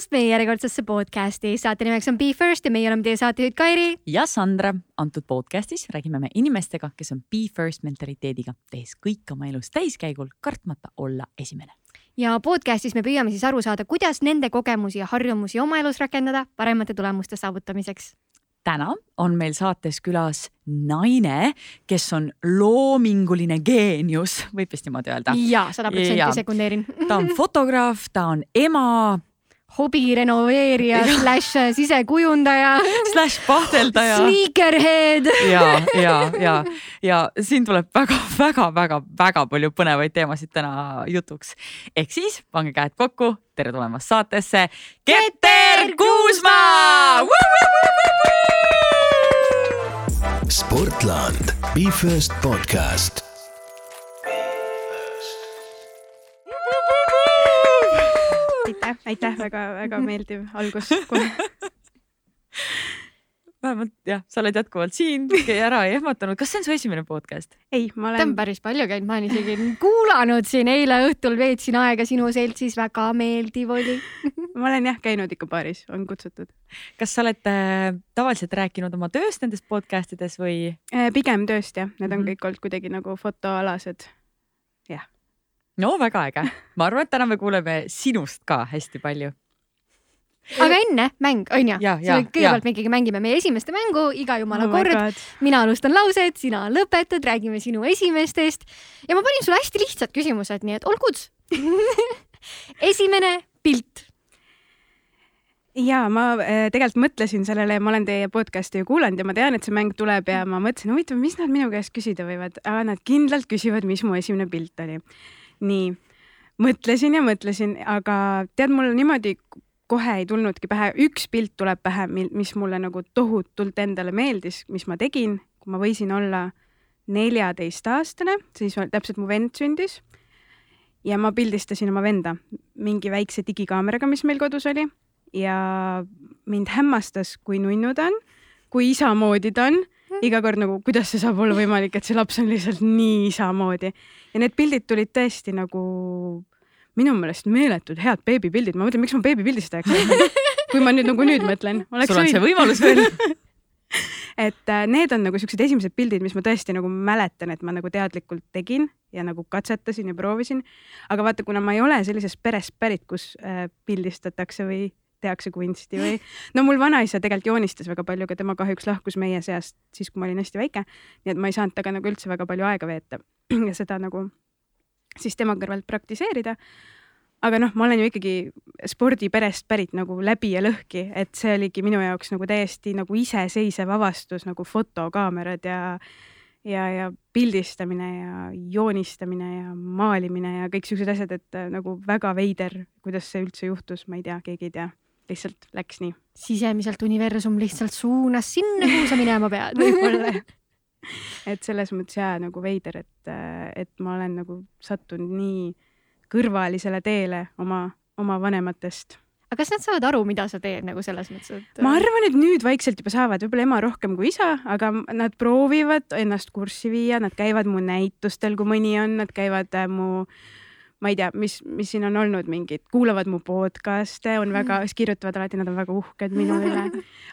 tulemast meie järjekordsesse podcasti. saate nimeks on Be First ja meie oleme teie saatejuhid Kairi. ja Sandra. antud podcastis räägime me inimestega, kes on Be First mentaliteediga, tehes kõik oma elus täiskäigul, kartmata olla esimene. ja podcastis me püüame siis aru saada, kuidas nende kogemusi ja harjumusi oma elus rakendada paremate tulemuste saavutamiseks täna on meil saates külas naine, kes on loominguline geenius, võib vist niimoodi öelda? ja sada protsenti sekundeerin ta on fotograaf, ta on ema. Hobi renoveerija slaš sisekujundaja. Slaš pahteldaja. Sneakerhead. ja, ja, ja, ja siin tuleb väga-väga-väga-väga palju põnevaid teemasid täna jutuks. ehk siis pange käed kokku, tere tulemast saatesse, Keter Kuusmaa Sportland, Be First podcast. Aitäh, aitäh, väga-väga meeldiv algus kohe vähemalt jah, sa oled jätkuvalt siin, ära ei ehmatanud. kas see on su esimene podcast? ei, ma olen. ta on päris palju käinud, ma olen isegi kuulanud siin, eile õhtul veetsin aega sinu seltsis, väga meeldiv oli ma olen jah käinud ikka baaris, on kutsutud. kas sa oled äh, tavaliselt rääkinud oma tööst nendes podcast ides või äh,? pigem tööst jah, need on mm -hmm. kõik olnud kuidagi nagu fotoalased. jah. No väga äge, ma arvan, et täna me kuuleme sinust ka hästi palju. Aga enne mäng, onju. kõigepealt me ikkagi mängime meie esimeste mängu iga jumala oh kord. mina alustan lauset, sina lõpetad, räägime sinu esimestest. Ja ma panin sulle hästi lihtsad küsimused, nii et olgu esimene pilt. Ja ma äh, tegelikult mõtlesin sellele ja ma olen teie podcast'i ju kuulanud ja ma tean, et see mäng tuleb ja ma mõtlesin, huvitav, mis nad minu käest küsida võivad, aga nad kindlalt küsivad, mis mu esimene pilt oli. Nii, mõtlesin ja mõtlesin, aga tead, mul niimoodi kohe ei tulnudki pähe, üks pilt tuleb pähe, mis mulle nagu tohutult endale meeldis, mis ma tegin, kui ma võisin olla neljateistaastane, siis täpselt mu vend sündis. ja ma pildistasin oma venda mingi väikse digikaameraga, mis meil kodus oli. Ja mind hämmastas, kui nunnu ta on, kui isa moodi ta on iga kord nagu, kuidas see saab olla võimalik, et see laps on lihtsalt nii isa moodi. ja need pildid tulid tõesti nagu minu meelest meeletud head beebipildid, ma mõtlen, miks ma beebipildistajaks olen kui ma nüüd nagu nüüd mõtlen. sul on see võimalus veel et äh, need on nagu siuksed esimesed pildid, mis ma tõesti nagu mäletan, et ma nagu teadlikult tegin ja nagu katsetasin ja proovisin. aga vaata, kuna ma ei ole sellisest perest pärit, kus äh, pildistatakse või tehakse kunsti või no mul vanaisa tegelikult joonistas väga palju, aga tema kahjuks lahkus meie seast siis, kui ma olin hästi väike. nii et ma ei saanud temaga nagu üldse väga palju aega veeta ja seda nagu siis tema kõrvalt praktiseerida. aga noh, ma olen ju ikkagi spordiperest pärit nagu läbi ja lõhki, et see oligi minu jaoks nagu täiesti nagu iseseisev avastus nagu fotokaamerad ja ja, ja pildistamine ja joonistamine ja maalimine ja kõik siuksed asjad, et äh, nagu väga veider, kuidas see üldse juhtus, ma ei tea, keegi ei tea lihtsalt läks nii. sisemiselt universum lihtsalt suunas sinna, kuhu sa minema pead võib-olla et selles mõttes jaa, nagu veider, et, et ma olen nagu sattunud nii kõrvalisele teele oma, oma vanematest aga kas nad saavad aru, mida sa teed nagu selles mõttes, et? ma arvan, et nüüd vaikselt juba saavad, võib-olla ema rohkem kui isa, aga nad proovivad ennast kurssi viia, nad käivad mu näitustel, kui mõni on, nad käivad äh, mu äh, ma ei tea, mis, mis siin on olnud mingid, kuulavad mu podcast'e, on väga, mm. kirjutavad alati, nad on väga uhked minu üle.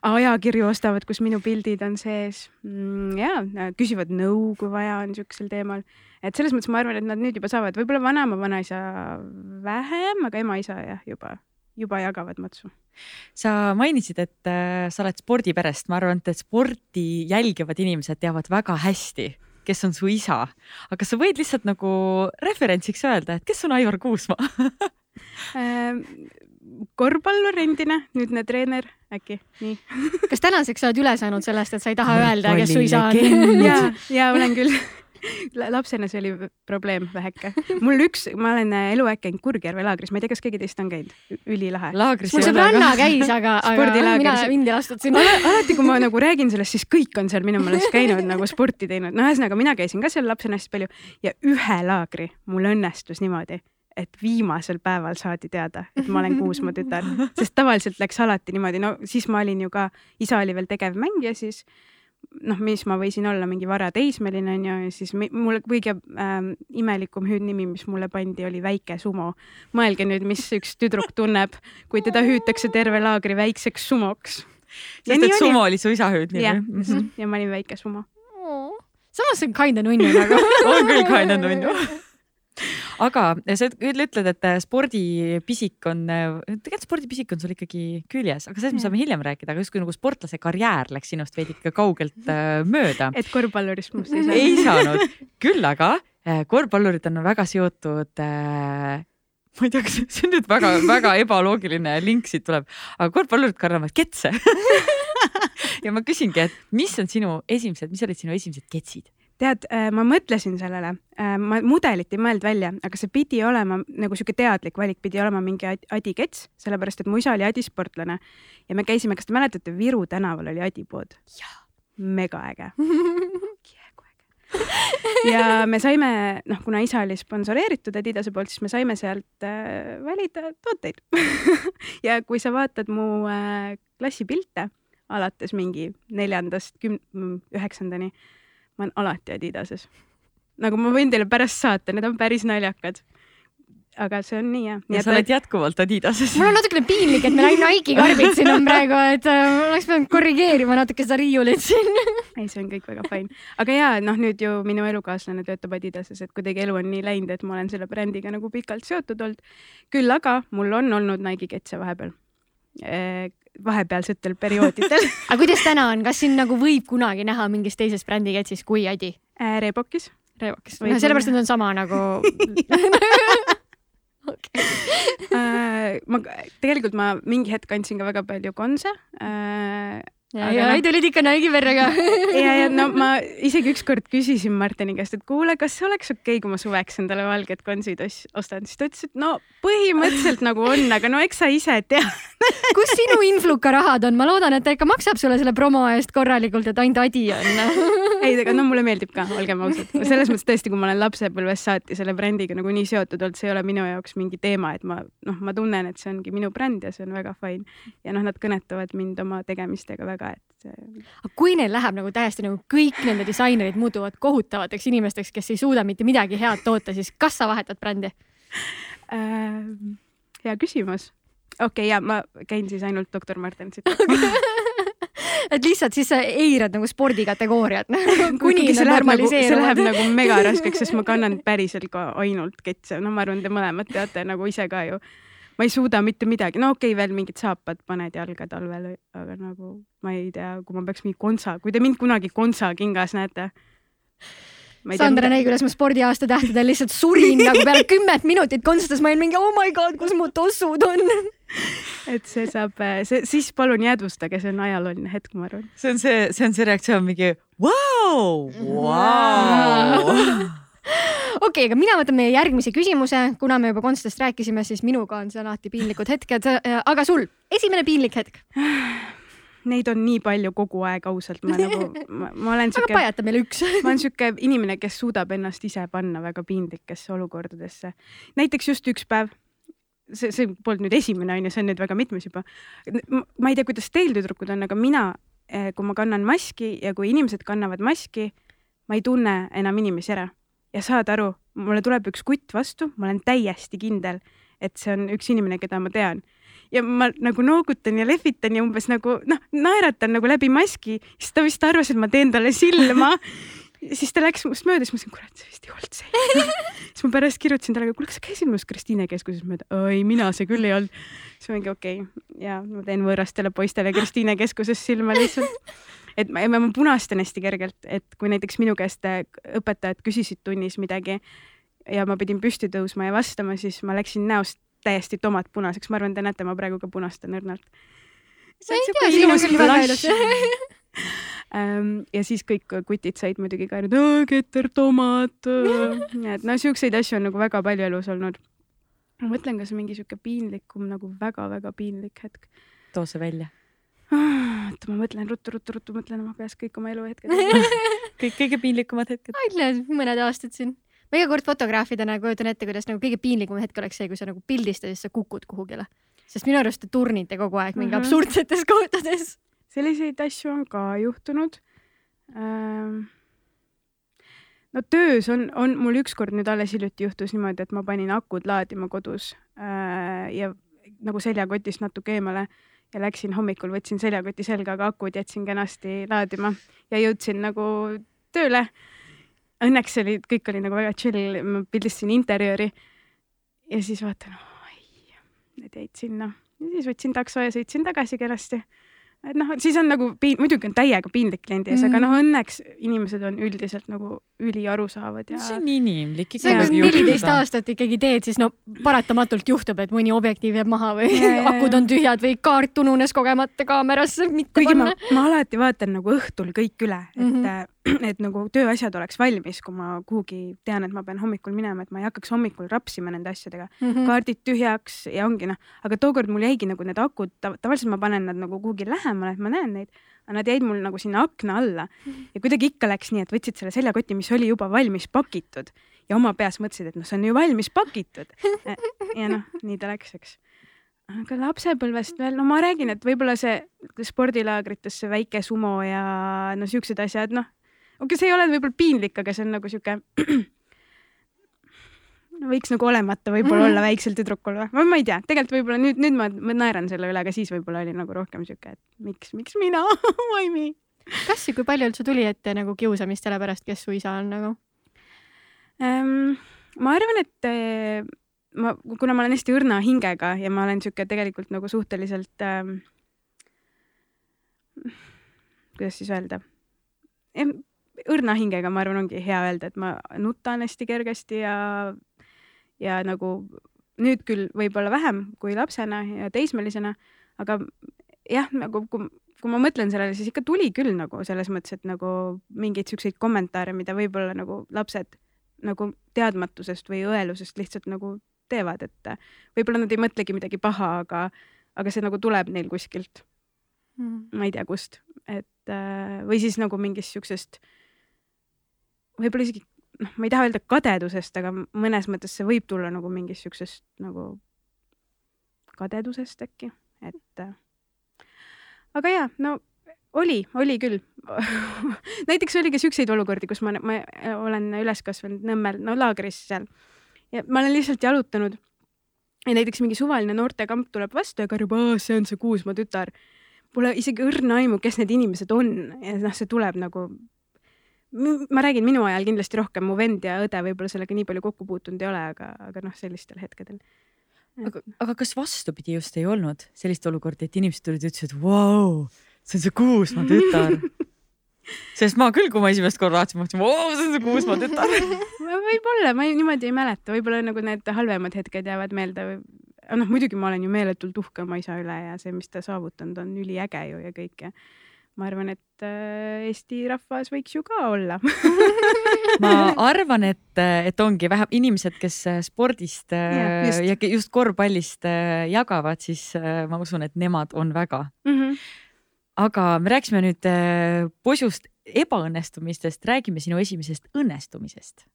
ajakirju ostavad, kus minu pildid on sees mm,. ja küsivad nõu, kui vaja on siuksel teemal. et selles mõttes ma arvan, et nad nüüd juba saavad, võib-olla vanaema, vanaisa vähem, aga ema-isa jah, juba, juba jagavad matsu sa mainisid, et äh, sa oled spordiperest, ma arvan, et sporti jälgivad inimesed teavad väga hästi kes on su isa, aga sa võid lihtsalt nagu referentsiks öelda, et kes on Aivar Kuusmaa ähm, korvpallur endine, nüüdne treener, äkki, nii. kas tänaseks sa oled üle saanud sellest, et sa ei taha öelda, kes su isa on? ja, ja olen küll lapsena see oli probleem väheke. mul üks, ma olen äh, eluaeg käinud Kurgjärve laagris, ma ei tea, kas keegi teist on käinud, ülilahe. mul sõbranna käis, aga, aga mina, mind ei lastud sinna. alati, kui ma nagu räägin sellest, siis kõik on seal minu meelest käinud nagu sporti teinud, no ühesõnaga mina käisin ka seal lapsena hästi palju ja ühe laagri mul õnnestus niimoodi et viimasel päeval saadi teada, et ma olen Kuusmaa tütar, sest tavaliselt läks alati niimoodi, no siis ma olin ju ka, isa oli veel tegevmängija siis noh, mis ma võisin olla mingi varateismeline onju ja siis mulle kõige ähm, imelikum hüüdnimi, mis mulle pandi, oli väike sumo. mõelge nüüd, mis üks tüdruk tunneb, kui teda hüütakse terve laagri väikseks sumoks. sest et sumo oli su isa hüüdnimi? jah, mhm. ja ma olin väike sumo. samas see on kinda nunnu nagu on küll kinda nunnu aga sa ütled, et äh, spordipisik on, äh, tegelikult spordipisik on sul ikkagi küljes, aga sellest me saame hiljem rääkida, aga justkui nagu sportlase karjäär läks sinust veidi ikka kaugelt äh, mööda. et korvpallurist must ei saanud? ei saanud, küll aga korvpallurid on väga seotud äh, ma ei tea, kas see on nüüd väga-väga ebaloogiline link siit tuleb, aga korvpallurid kannavad ketse ja ma küsingi, et mis on sinu esimesed, mis olid sinu esimesed ketsid? Tead, äh, ma mõtlesin sellele, äh, ma mudelit ei mõelnud välja, aga see pidi olema nagu sihuke teadlik valik, pidi olema mingi Adi Kets, sellepärast et mu isa oli adisportlane. Ja me käisime, kas te mäletate, Viru tänaval oli adipood? mega äge. Ja me saime, noh, kuna isa oli sponsoreeritud Adidase poolt, siis me saime sealt äh, valida tooteid. Ja kui sa vaatad mu äh, klassipilte alates mingi neljandast küm-, üheksandani ma olen alati Adidases. nagu ma võin teile pärast saata, need on päris naljakad. aga see on nii jah. ja sa oled jätkuvalt Adidases. mul on natukene piinlik, et meil ainult Nike'i karbid siin on praegu, et äh, oleks pidanud korrigeerima natuke seda riiulit siin ei, see on kõik väga fine. aga ja noh, nüüd ju minu elukaaslane töötab Adidases, et kuidagi elu on nii läinud, et ma olen selle brändiga nagu pikalt seotud olnud. küll aga mul on olnud Nike'i ketse vahepeal vahepealsetel perioodidel aga kuidas täna on, kas siin nagu võib kunagi näha mingis teises brändi ketsis kui Adi äh,? Reebokis. Reebokis, no sellepärast nad on sama nagu okay. äh, ma tegelikult ma mingi hetk andsin ka väga palju konse äh, ja, ja no, tulid ikka Nike'i verega. Ja, ja no ma isegi ükskord küsisin Martini käest, et kuule, kas see oleks okei okay,, kui ma suveks endale valged konsid ostan, siis ta ütles, et no põhimõtteliselt nagu on, aga no eks sa ise tea. Kus sinu influka rahad on, ma loodan, et ta ikka maksab sulle selle promo eest korralikult, et ainult Adi on. Ei, aga no mulle meeldib ka, olgem ausad. selles mõttes tõesti, kui ma olen lapsepõlvest saati selle brändiga nagu nii seotud olnud, see ei ole minu jaoks mingi teema, et ma noh, ma tunnen, et see ongi minu bränd ja see on väga fine. ja noh, nad kõnetavad mind oma tegemistega väga väga, et. aga kui neil läheb nagu täiesti nagu kõik nende disainerid muutuvad kohutavateks inimesteks, kes ei suuda mitte midagi head toota, siis kas sa vahetad brändi äh,? hea küsimus. okei okay,, ja ma käin siis ainult doktor Martensit et lihtsalt siis sa eirad nagu spordikategooriat kuni see läheb nagu, see läheb nagu mega raskeks, sest ma kannan päriselt ka ainult ketse, no ma arvan, te mõlemad teate nagu ise ka ju ma ei suuda mitte midagi, no okei okay,, veel mingid saapad paned jalga talvel, aga nagu ma ei tea, kui ma peaks mingi kontsa, kui te mind kunagi kontsa kingas näete. Sandra nägi, kuidas ma spordiaasta tähtedel lihtsalt surin nagu peale kümmet minutit kontsas, ma olin mingi oh my god, kus mu tossud on et see saab, see, siis palun jäädvustage, see on ajalooline hetk, ma arvan. see on see, see on see reaktsioon mingi vau, vau okei aga mina võtan meie järgmise küsimuse, kuna me juba konstest rääkisime, siis minuga on see alati piinlikud hetked. aga sul, esimene piinlik hetk? Neid on nii palju kogu aeg ausalt, ma nagu, ma olen siuke. aga pajata meile üks ma olen siuke inimene, kes suudab ennast ise panna väga piinlikesse olukordadesse. näiteks just üks päev see, see polnud nüüd esimene onju, see on nüüd väga mitmes juba. ma ei tea, kuidas teil tüdrukud on, aga mina, eh, kui ma kannan maski ja kui inimesed kannavad maski, ma ei tunne enam inimesi ära ja saad aru, mulle tuleb üks kutt vastu, ma olen täiesti kindel, et see on üks inimene, keda ma tean. ja ma nagu noogutan ja lehvitan ja umbes nagu noh, naeratan nagu läbi maski, siis ta vist arvas, et ma teen talle silma siis ta läks must mööda, siis ma mõtlesin, kurat, see vist ei olnud see siis ma pärast kirjutasin talle, kuule, kas sa käisid minust Kristiine keskuses mööda? ei, mina see küll ei olnud. siis ma mingi okei okay. ja ma teen võõrastele poistele Kristiine keskuses silma lihtsalt et ma, ma punastan hästi kergelt, et kui näiteks minu käest äh, õpetajad küsisid tunnis midagi ja ma pidin püsti tõusma ja vastama, siis ma läksin näost täiesti tomatpunaseks, ma arvan, te näete, ma praegu ka punastan õrnalt. ähm, ja siis kõik kutid said muidugi ka nüüd keter tomat. et no siukseid asju on nagu väga palju elus olnud. ma mõtlen, kas mingi sihuke piinlikum nagu väga-väga piinlik hetk. too see välja oota, ma mõtlen ruttu-ruttu-ruttu, mõtlen oma peas kõik oma eluhetked kõik kõige piinlikumad hetked. ütle mõned aastad siin. ma iga kord fotograafidena kujutan ette, kuidas nagu kõige piinlikum hetk oleks see, kui sa nagu pildistad ja siis sa kukud kuhugile. sest minu arust te turnite kogu aeg mingi mm -hmm. absurdsetes kohtades. selliseid asju on ka juhtunud ähm,? no töös on, on mul ükskord nüüd alles hiljuti juhtus niimoodi, et ma panin akud laadima kodus äh, ja nagu seljakotist natuke eemale ja läksin hommikul, võtsin seljakoti selga, aga akud jätsin kenasti laadima ja jõudsin nagu tööle. Õnneks oli, kõik oli nagu väga chill, ma pildistasin interjööri. ja siis vaatan, oi, need jäid sinna ja siis võtsin takso ja sõitsin tagasi kenasti et noh, siis on nagu piin-, muidugi on täiega piinlik kliendi ees mm, -hmm. aga noh, õnneks inimesed on üldiselt nagu üliarusaavad ja. see on inimlik. see on, kui neliteist aastat ikkagi teed, siis no paratamatult juhtub, et mõni objektiiv jääb maha või ja, akud on tühjad või kaart ununes kogemata kaamerasse mitte kuigi panna. ma, ma alati vaatan nagu õhtul kõik üle, et mm, -hmm. et nagu tööasjad oleks valmis, kui ma kuhugi tean, et ma pean hommikul minema, et ma ei hakkaks hommikul rapsima nende asjadega mm. -hmm. kaardid tühjaks ja ongi noh, aga tookord mul jäigi nagu need akud, tavaliselt ma panen nad nagu kuhugi lähemale, et ma näen neid aga nad jäid mul nagu sinna akna alla ja kuidagi ikka läks nii, et võtsid selle seljakoti, mis oli juba valmis pakitud ja oma peas mõtlesid, et noh, see on ju valmis pakitud. ja noh, nii ta läks, eks. aga lapsepõlvest veel, no ma räägin, et võib-olla see spordilaagrites see väike sumo ja no siuksed asjad, noh, okei see ei ole võib-olla piinlik, aga see on nagu sihuke võiks nagu olemata võib-olla mm. olla väiksel tüdrukul või, ma ei tea, tegelikult võib-olla nüüd, nüüd ma, ma naeran selle üle, aga siis võib-olla oli nagu rohkem sihuke, et miks, miks mina why me? kas ja kui palju üldse tuli ette nagu kiusamist selle pärast, kes su isa on nagu ähm,? ma arvan, et äh, ma, kuna ma olen hästi õrna hingega ja ma olen sihuke tegelikult nagu suhteliselt ähm,, kuidas siis öelda õrna hingega, ma arvan, ongi hea öelda, et ma nutan hästi kergesti ja ja nagu nüüd küll võib-olla vähem kui lapsena ja teismelisena, aga jah, nagu kui, kui ma mõtlen sellele, siis ikka tuli küll nagu selles mõttes, et nagu mingeid siukseid kommentaare, mida võib-olla nagu lapsed nagu teadmatusest või õelusest lihtsalt nagu teevad, et võib-olla nad ei mõtlegi midagi paha, aga, aga see nagu tuleb neil kuskilt. Mm.. ma ei tea, kust, et või siis nagu mingist siuksest, võib-olla isegi noh, ma ei taha öelda kadedusest, aga mõnes mõttes see võib tulla nagu mingist siuksest nagu kadedusest äkki, et äh, aga jaa, no oli, oli küll. Näiteks oli ka siukseid olukordi, kus ma, ma olen üles kasvanud Nõmmel, no laagris seal. Ja ma olen lihtsalt jalutanud ja näiteks mingi suvaline noortekamp tuleb vastu ja karjub, see on see Kuusma tütar. Pole isegi õrna aimu, kes need inimesed on. Ja noh, see tuleb nagu ma räägin minu ajal kindlasti rohkem, mu vend ja õde võib-olla sellega nii palju kokku puutunud ei ole, aga, aga noh, sellistel hetkedel. aga, aga kas vastupidi just ei olnud? Sellist olukorda, et inimesed tulid ja ütlesid, vau, see on see Kuusma tütar. Sest ma küll, kui ma esimest korda vaatasin, mõtlesin, vau, see on see Kuusma tütar. Võib-olla, ma ei, niimoodi ei mäleta, võib-olla nagu need halvemad hetked jäävad meelde või noh, muidugi ma olen ju meeletult uhke oma isa üle ja see, mis ta saavutanud on, üliäge ju ja kõik ja ma arvan, et äh, Eesti rahvas võiks ju ka olla ma arvan, et, et ongi vähem inimesed, kes äh, spordist ja, just. ja just korvpallist äh, jagavad, siis ma usun, et nemad on väga mm. -hmm. aga me rääkisime nüüd posust ebaõnnestumistest, räägime sinu esimesest õnnestumisest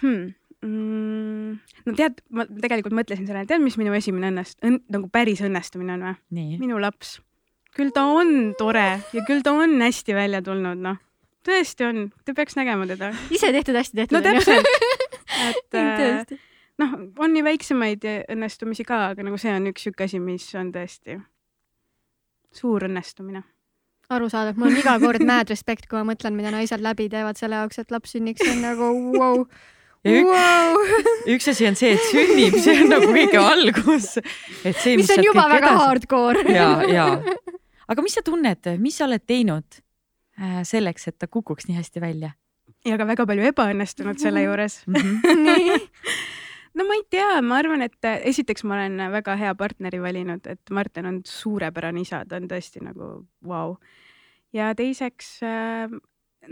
hmm mm,? no tead, ma tegelikult mõtlesin sellele, tead, mis minu esimene õnnest- õn,, nagu päris õnnestumine on või? minu laps. küll ta on tore ja küll ta on hästi välja tulnud, noh. tõesti on, te peaks nägema teda. ise tehtud, hästi tehtud. no täpselt et äh, noh, on nii väiksemaid õnnestumisi ka, aga nagu see on üks sihuke asi, mis on tõesti suur õnnestumine arusaadav, mul on iga kord mad respect, kui ma mõtlen, mida naised läbi teevad selle jaoks, et laps sünniks, see on nagu vau wow ja üks wow. üks asi on see, et sünnib, see on nagu kõige algus. et see, mis, mis on juba väga edasi... hardcore. ja, ja. aga mis sa tunned, mis sa oled teinud äh, selleks, et ta kukuks nii hästi välja? ja ka väga palju ebaõnnestunud selle juures mm. -hmm. no ma ei tea, ma arvan, et äh, esiteks ma olen väga hea partneri valinud, et Martin on suurepärane isa, ta on tõesti nagu vau wow.. ja teiseks äh,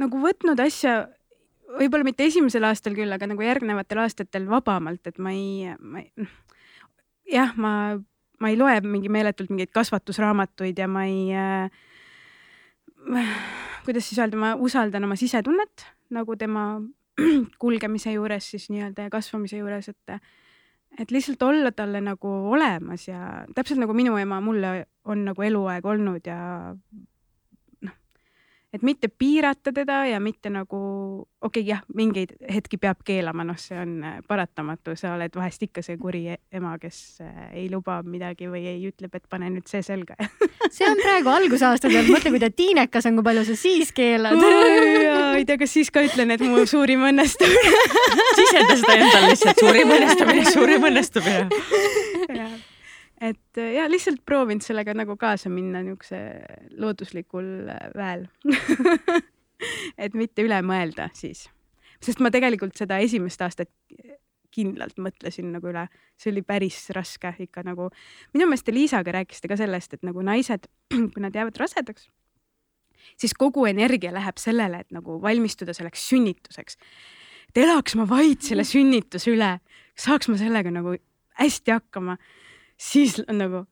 nagu võtnud asja võib-olla mitte esimesel aastal küll, aga nagu järgnevatel aastatel vabamalt, et ma ei, ma ei, jah, ma, ma ei loe mingi meeletult mingeid kasvatusraamatuid ja ma ei äh,, kuidas siis öelda, ma usaldan oma sisetunnet nagu tema kulgemise juures siis nii-öelda ja kasvamise juures, et et lihtsalt olla talle nagu olemas ja täpselt nagu minu ema mulle on nagu eluaeg olnud ja et mitte piirata teda ja mitte nagu, okei okay,, jah, mingeid hetki peab keelama, noh, see on äh, paratamatu, sa oled vahest ikka see kuri e-, ema, kes äh, ei luba midagi või ei ütleb, et pane nüüd see selga. See on praegu algusaastadel, mõtle, kui ta tiinekas on, kui palju sa siis keelad. Ei tea, kas siis ka ütlen, et mu suurim õnnestumine. Sisenda seda endale lihtsalt, suurim õnnestumine, suurim õnnestumine et äh, ja lihtsalt proovinud sellega nagu kaasa minna niisuguse looduslikul äh, väel. Et mitte üle mõelda siis, sest ma tegelikult seda esimest aastat kindlalt mõtlesin nagu üle, see oli päris raske ikka nagu, minu meelest te Liisaga rääkisite ka sellest, et nagu naised, kui nad jäävad rasedaks, siis kogu energia läheb sellele, et nagu valmistuda selleks sünnituseks. et elaks ma vaid selle sünnituse üle, saaks ma sellega nagu hästi hakkama siis nagu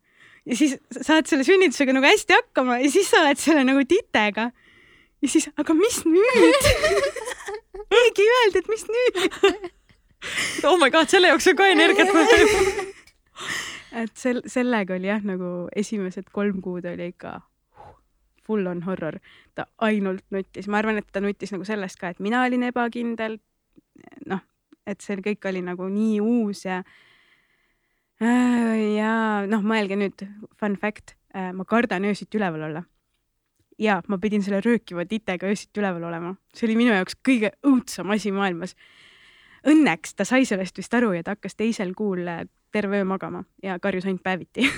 ja siis saad selle sünnitusega nagu hästi hakkama ja siis sa oled selle nagu titega. ja siis, aga mis nüüd keegi ei öelnud, et mis nüüd oh my god, selle jaoks on ka energiat vaja et sel-, sellega oli jah, nagu esimesed kolm kuud oli ikka full on horror. ta ainult nuttis, ma arvan, et ta nuttis nagu sellest ka, et mina olin ebakindel. noh, et see kõik oli nagu nii uus ja ja noh, mõelge nüüd, fun fact, äh, ma kardan öösiti üleval olla. ja ma pidin selle röökiva titega öösiti üleval olema, see oli minu jaoks kõige õudsem asi maailmas. Õnneks ta sai sellest vist aru ja ta hakkas teisel kuul äh, terve öö magama ja karjus ainult päeviti.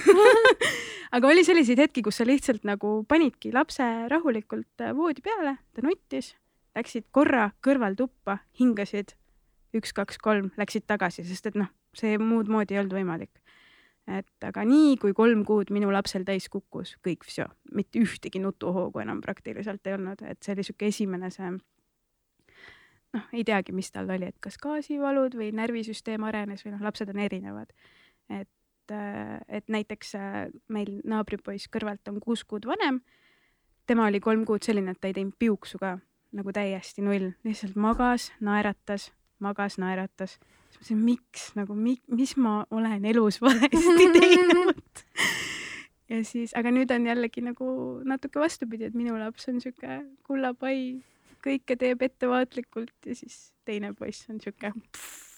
Aga oli selliseid hetki, kus sa lihtsalt nagu panidki lapse rahulikult voodi peale, ta nuttis, läksid korra kõrvaltuppa, hingasid üks, kaks, kolm, läksid tagasi, sest et noh see muud moodi ei olnud võimalik. et aga nii kui kolm kuud minu lapsel täis kukkus, kõik, mitte ühtegi nutuhoogu enam praktiliselt ei olnud, et see oli sihuke esimene see noh, ei teagi, mis tal oli, et kas gaasivalud või närvisüsteem arenes või noh, lapsed on erinevad. et, et näiteks meil naabripoiss kõrvalt on kuus kuud vanem. tema oli kolm kuud selline, et ta ei teinud piuksu ka nagu täiesti null, lihtsalt magas, naeratas, magas, naeratas siis ma mõtlesin, miks nagu, mis ma olen elus valesti teinud ja siis, aga nüüd on jällegi nagu natuke vastupidi, et minu laps on sihuke kullapai, kõike teeb ettevaatlikult ja siis teine poiss on sihuke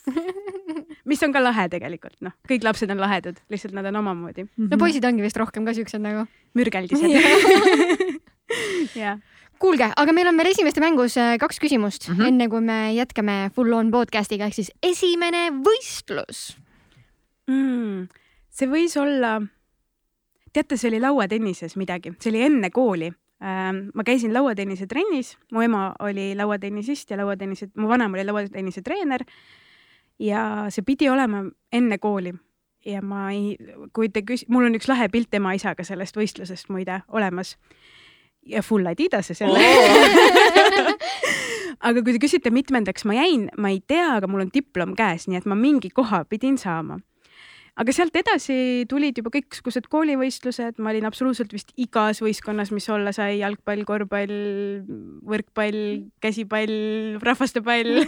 mis on ka lahe tegelikult, noh, kõik lapsed on lahedad, lihtsalt nad on omamoodi. no poisid ongi vist rohkem ka siuksed nagu. mürgeldised jah kuulge, aga meil on veel esimeste mängus äh, kaks küsimust mm, -hmm. enne kui me jätkame full on podcast'iga ehk siis esimene võistlus mm,. see võis olla, teate, see oli lauatennises midagi, see oli enne kooli ähm, ma käisin lauatennise trennis, mu ema oli lauatennisist ja lauatennise, mu vanaema oli lauatennise treener. ja see pidi olema enne kooli ja ma ei, kui te küs-, mul on üks lahe pilt ema-isaga sellest võistlusest muide olemas ja full Adidase selle oh. aga kui te küsite, mitmendaks ma jäin, ma ei tea, aga mul on diplom käes, nii et ma mingi koha pidin saama. aga sealt edasi tulid juba kõiksugused koolivõistlused, ma olin absoluutselt vist igas võistkonnas, mis olla sai, jalgpall, korvpall, võrkpall, käsipall, rahvastepall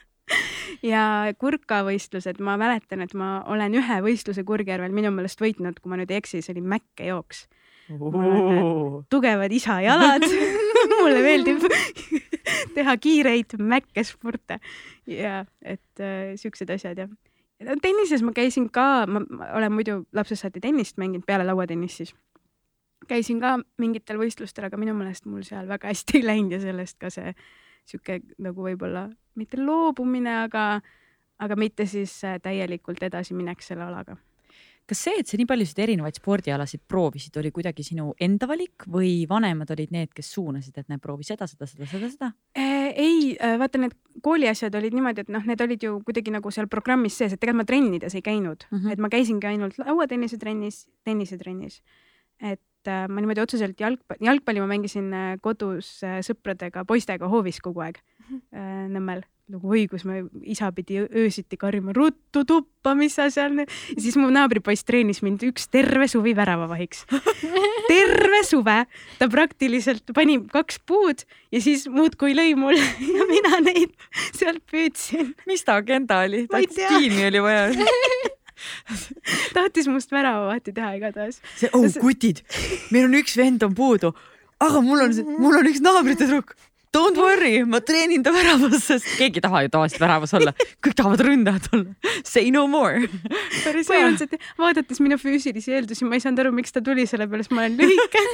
ja kurkavõistlused, ma mäletan, et ma olen ühe võistluse Kurgjärvel minu meelest võitnud, kui ma nüüd ei eksi, see oli mäkkejooks tugevad isa jalad mulle meeldib teha kiireid mäkkesporte ja et äh, siuksed asjad jah. tennises ma käisin ka, ma olen muidu lapsest saati tennist mänginud peale lauatennist siis. käisin ka mingitel võistlustel, aga minu meelest mul seal väga hästi ei läinud ja sellest ka see sihuke nagu võib-olla mitte loobumine, aga, aga mitte siis äh, täielikult edasiminek selle alaga kas see, et sa nii paljusid erinevaid spordialasid proovisid, oli kuidagi sinu enda valik või vanemad olid need, kes suunasid, et näe, proovi seda, seda, seda, seda, seda? Äh, ei, äh, vaata need kooliasjad olid niimoodi, et noh, need olid ju kuidagi nagu seal programmis sees, et tegelikult ma trennides ei käinud mm, -hmm. et ma käisingi ainult lauatennise trennis, tennisetrennis. et äh, ma niimoodi otseselt jalgpalli, jalgpalli ma mängisin kodus sõpradega, poistega hoovis kogu aeg mm -hmm. Nõmmel nagu oi, kus me, isa pidi öösiti karjuma ruttu tuppa, mis sa seal. ja siis mu naabripoiss treenis mind üks terve suvi väravavahiks. terve suve ta praktiliselt pani kaks puud ja siis muudkui lõi mulle ja mina neid sealt püüdsin. mis ta agenda oli? tiimi oli vaja tahtis must väravavahti teha igatahes. see, oh kutid, meil on üks vend on puudu aga mul on, mul on üks naabrite tüdruk Don't worry, ma treenin ta väravas, sest keegi ei taha ju tavaliselt väravas olla, kõik tahavad ründajad olla. Say no more. põhimõtteliselt vaadates minu füüsilisi eeldusi, ma ei saanud aru, miks ta tuli, sellepärast ma olen lühike.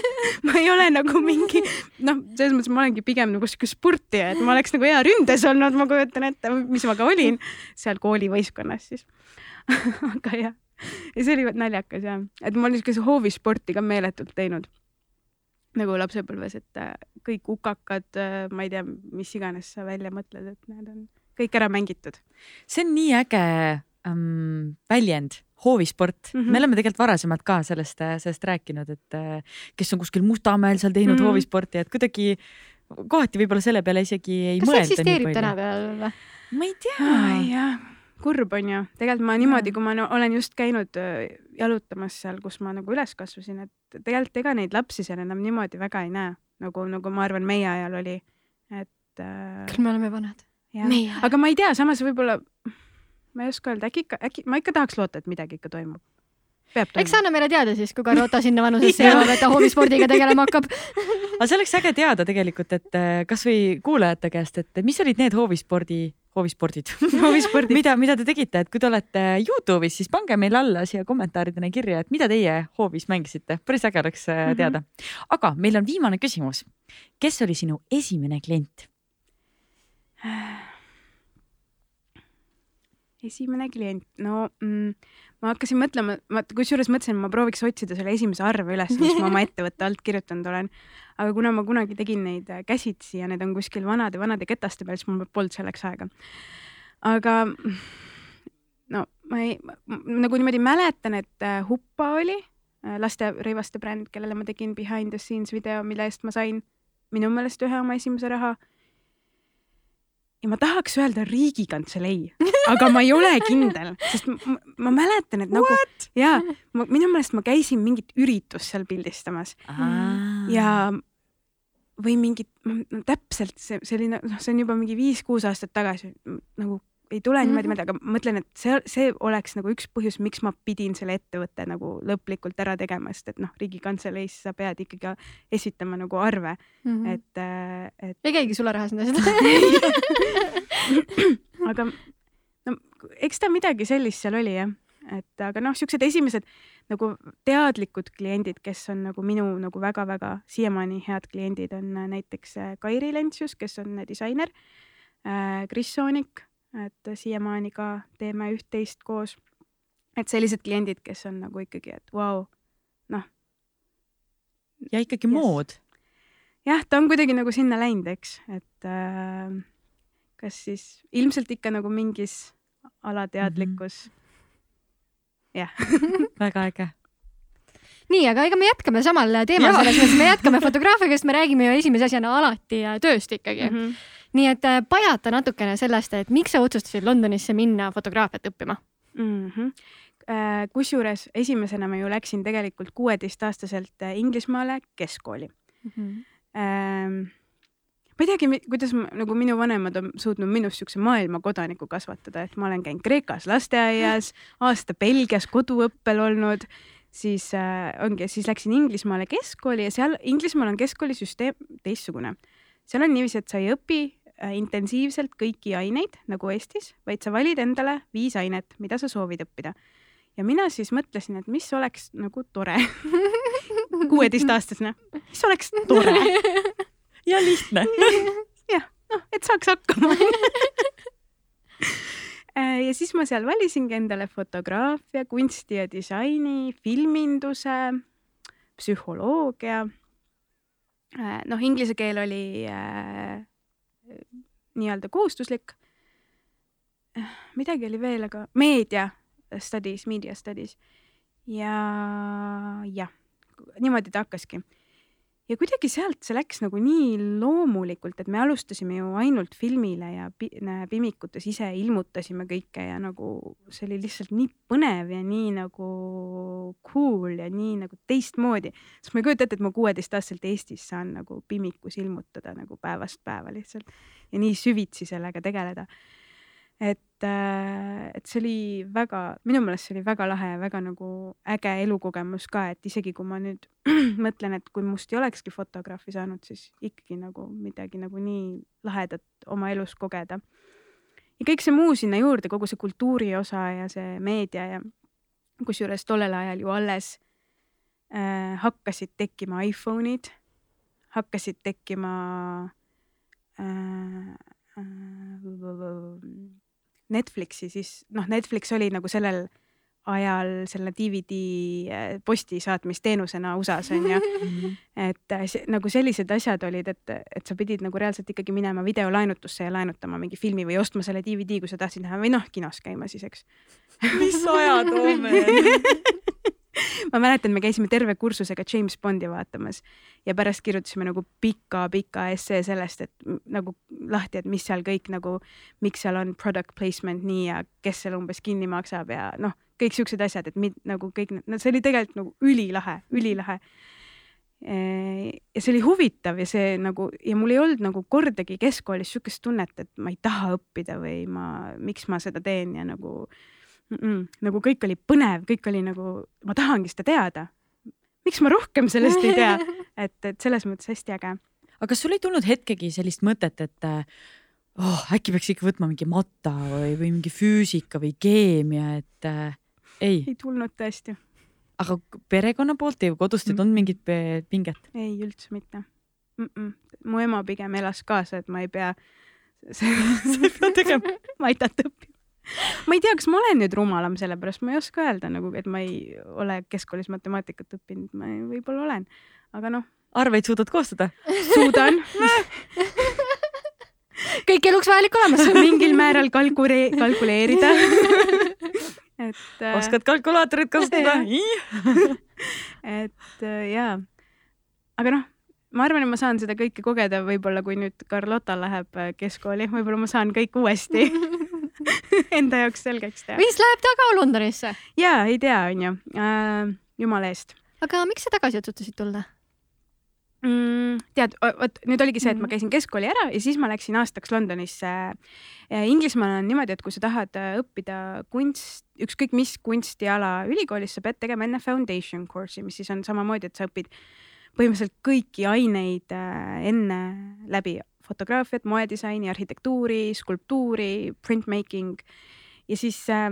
Ma ei ole nagu mingi noh, selles mõttes ma olengi pigem nagu sihuke spurtija, et ma oleks nagu hea ründes olnud, ma kujutan ette, mis ma ka olin seal koolivõistkonnas siis. Aga jah, ja see oli naljakas jah, et ma olen siukese hoovisporti ka meeletult teinud nagu lapsepõlves, et äh, kõik ukakad, äh, ma ei tea, mis iganes sa välja mõtled, et need on kõik ära mängitud. see on nii äge ähm, väljend, hoovisport mm, -hmm. me oleme tegelikult varasemalt ka sellest, äh, sellest rääkinud, et kes on kuskil Mustamäel seal teinud mm -hmm. hoovisporti, et kuidagi kohati võib-olla selle peale isegi ei kas mõelda. kas see eksisteerib tänapäeval või? ma ei tea. jah kurb on ju, tegelikult ma niimoodi, kui ma olen just käinud jalutamas seal, kus ma nagu üles kasvasin, et tegelikult ega neid lapsi seal enam niimoodi väga ei näe, nagu, nagu ma arvan, meie ajal oli, et äh.... küll me oleme vanad. aga ma ei tea, samas võib-olla, ma ei oska öelda, äkki ikka, äkki ma ikka tahaks loota, et midagi ikka toimub. Eks anna meile teada siis, kui Carlota sinna vanusesse jõuab, et ta hoovispordiga tegelema hakkab. Aga see oleks äge teada tegelikult, et äh, kasvõi kuulajate käest, et mis olid need hoovispordi hoovispordid hoovispordid mida, mida te tegite, et kui te olete Youtube'is, siis pange meile alla siia kommentaaridena kirja, et mida teie hoovis mängisite, päris äge oleks äh, mhm. teada mm. -hmm. aga meil on viimane küsimus. kes oli sinu esimene klient? esimene klient, no mm, ma hakkasin mõtlema, ma kusjuures mõtlesin, ma prooviks otsida selle esimese arve üles, mis ma oma ettevõtte alt kirjutanud olen. aga kuna ma kunagi tegin neid äh, käsitsi ja need on kuskil vanade-vanade ketaste peal, siis mul polnud selleks aega. aga no ma ei, nagu niimoodi mäletan, et äh, Huppa oli äh, laste rõivaste bränd, kellele ma tegin behind the scenes video, mille eest ma sain minu meelest ühe oma esimese raha ja ma tahaks öelda Riigikantselei, aga ma ei ole kindel, sest ma, ma mäletan, et nagu What? ja ma, minu meelest ma käisin mingit üritust seal pildistamas ah. ja või mingit no, täpselt see selline, noh, see on juba mingi viis-kuus aastat tagasi nagu ei tule mm -hmm. niimoodi meelde, aga ma mõtlen, et see, see oleks nagu üks põhjus, miks ma pidin selle ettevõtte nagu lõplikult ära tegema, sest et noh, Riigikantseleis sa pead ikkagi esitama nagu arve mm, -hmm. et, äh, et. ei käigi sularahas need asjad aga no eks ta midagi sellist seal oli jah, et aga noh, siuksed esimesed nagu teadlikud kliendid, kes on nagu minu nagu väga-väga siiamaani head kliendid, on näiteks äh, Kairi Lentsius, kes on disainer, äh, Kris Soonik et siiamaani ka teeme üht-teist koos. et sellised kliendid, kes on nagu ikkagi, et vau wow,, noh. ja ikkagi yes. mood. jah, ta on kuidagi nagu sinna läinud, eks, et äh, kas siis ilmselt ikka nagu mingis alateadlikkus mm. -hmm. jah väga äge nii, aga ega me jätkame samal teemal, selles mõttes me jätkame fotograafiaga, sest me räägime ju esimese asjana alati tööst ikkagi mm. -hmm nii et äh, pajata natukene sellest, et miks sa otsustasid Londonisse minna fotograafiat õppima mm? -hmm kusjuures esimesena ma ju läksin tegelikult kuueteistaastaselt äh, Inglismaale keskkooli mm. -hmm. ma ei teagi, kuidas nagu minu vanemad on suutnud minust siukse maailmakodaniku kasvatada, et ma olen käinud Kreekas lasteaias, aasta Belgias koduõppel olnud, siis äh, ongi, siis läksin Inglismaale keskkooli ja seal Inglismaal on keskkoolisüsteem teistsugune. seal on niiviisi, et sa ei õpi intensiivselt kõiki aineid nagu Eestis, vaid sa valid endale viis ainet, mida sa soovid õppida. ja mina siis mõtlesin, et mis oleks nagu tore. Kuueteistaastasena, mis oleks tore? Ja lihtne. Jah, noh, et saaks hakkama. Äh, ja siis ma seal valisingi endale fotograafia, kunsti ja disaini, filminduse, psühholoogia. Äh, noh, inglise keel oli nii-öelda kohustuslik. midagi oli veel, aga meedia studies, media studies ja jah, niimoodi ta hakkaski ja kuidagi sealt see läks nagu nii loomulikult, et me alustasime ju ainult filmile ja Pimikutes ise ilmutasime kõike ja nagu see oli lihtsalt nii põnev ja nii nagu cool ja nii nagu teistmoodi. sest ma ei kujuta ette, et ma kuueteistaastaselt Eestis saan nagu Pimikus ilmutada nagu päevast päeva lihtsalt ja nii süvitsi sellega tegeleda. Et, äh, et see oli väga, minu meelest see oli väga lahe ja väga nagu äge elukogemus ka, et isegi kui ma nüüd mõtlen, et kui must ei olekski fotograafi saanud, siis ikkagi nagu midagi nagu nii lahedat oma elus kogeda. ja kõik see muu sinna juurde, kogu see kultuuri osa ja see meedia ja kusjuures tollel ajal ju alles äh, hakkasid tekkima iPhone'id, hakkasid tekkima äh, äh, Netflixi, siis noh, Netflix oli nagu sellel ajal selle DVD äh, posti saatmisteenusena USA-s on ju. et äh, see, nagu sellised asjad olid, et, et sa pidid nagu reaalselt ikkagi minema videolaenutusse ja laenutama mingi filmi või ostma selle DVD, kui sa tahtsid näha või noh, kinos käima siis, eks. mis ajad on meil ma mäletan, me käisime terve kursusega James Bondi vaatamas ja pärast kirjutasime nagu pika-pika essee sellest, et nagu lahti, et mis seal kõik nagu, miks seal on product placement nii ja kes selle umbes kinni maksab ja noh, kõik siuksed asjad, et mid, nagu kõik, no see oli tegelikult nagu ülilahe, ülilahe. Ja see oli huvitav ja see nagu ja mul ei olnud nagu kordagi keskkoolis sihukest tunnet, et ma ei taha õppida või ma, miks ma seda teen ja nagu mm, -mm, nagu kõik oli põnev, kõik oli nagu, ma tahangi seda teada. miks ma rohkem sellest ei tea, et, et selles mõttes hästi äge. aga kas sul ei tulnud hetkegi sellist mõtet, et oh, äkki peaks ikka võtma mingi matta või, või mingi füüsika või keemia, et äh, ei? ei tulnud tõesti. aga perekonna poolt ei, kodust ei tulnud mingit pinget? ei, üldse mitte mm. -mm. mu ema pigem elas kaasa, et ma ei pea seda tegema, ma aitan ta õppima ma ei tea, kas ma olen nüüd rumalam, sellepärast ma ei oska öelda nagu, et ma ei ole keskkoolis matemaatikat õppinud, ma võib-olla olen, aga noh. arveid suudad koostada? suudan. Kõik eluks vajalik olemas. Mingil määral kalkule-, kalkuleerida? Et äh.... oskad kalkulaatorit kasutada? et äh, jaa, aga noh ma arvan, et ma saan seda kõike kogeda, võib-olla kui nüüd Carlota läheb äh, keskkooli, võib-olla ma saan kõik uuesti enda jaoks selgeks teha. siis läheb ta ka Londonisse? ja ei tea, onju äh,, jumala eest. aga miks sa tagasi otsustasid tulla mm,? tead, vot nüüd oligi see, et ma mm. käisin keskkooli ära ja siis ma läksin aastaks Londonisse. Inglismaal on niimoodi, et kui sa tahad äh, õppida kunst, ükskõik mis kunstiala ülikoolis, sa pead tegema enne foundation course'i, mis siis on samamoodi, et sa õpid põhimõtteliselt kõiki aineid äh, enne läbi fotograafiat, moedisaini, arhitektuuri, skulptuuri, printmaking. Ja siis äh,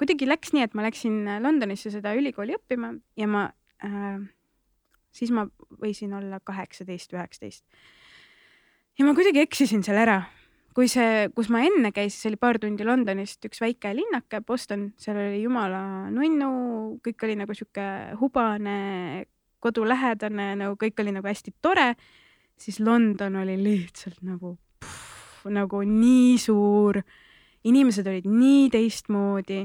kuidagi läks nii, et ma läksin Londonisse seda ülikooli õppima ja ma äh,, siis ma võisin olla kaheksateist, üheksateist. ja ma kuidagi eksisin seal ära, kui see, kus ma enne käisin, see oli paar tundi Londonist, üks väike linnake, Boston, seal oli jumala nunnu, kõik oli nagu sihuke hubane, kodulähedane, nagu kõik oli nagu hästi tore siis London oli lihtsalt nagu, nagu nii suur, inimesed olid nii teistmoodi,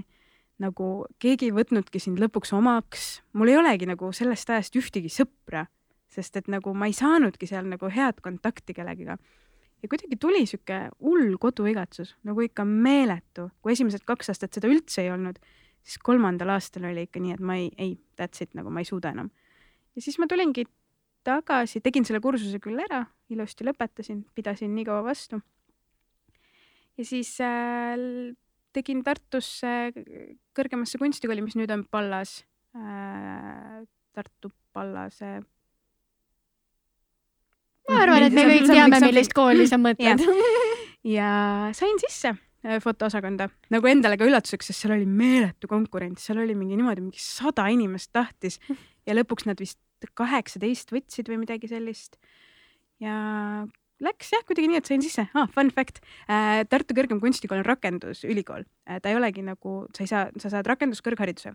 nagu keegi ei võtnudki sind lõpuks omaks, mul ei olegi nagu sellest ajast ühtegi sõpra, sest et nagu ma ei saanudki seal nagu head kontakti kellegiga. ja kuidagi tuli sihuke hull koduigatsus, nagu ikka meeletu, kui esimesed kaks aastat seda üldse ei olnud, siis kolmandal aastal oli ikka nii, et ma ei, ei, that's it, nagu ma ei suuda enam. ja siis ma tulingi tagasi, tegin selle kursuse küll ära, ilusti lõpetasin, pidasin nii kaua vastu. ja siis äh, tegin Tartusse kõrgemasse kunstikooli, mis nüüd on Pallas äh,, Tartu Pallase. ma arvan, et me kõik teame, millist kooli sa mõtled. Ja sain sisse äh, fotoosakonda nagu endale ka üllatuseks, sest seal oli meeletu konkurents, seal oli mingi niimoodi, mingi sada inimest tahtis. Ja lõpuks nad vist kaheksateist võtsid või midagi sellist. ja läks jah, kuidagi nii, et sain sisse ah,. Fun fact äh,, Tartu Kõrgem Kunstikool on rakendusülikool äh,, ta ei olegi nagu, sa ei saa, sa saad rakenduskõrghariduse.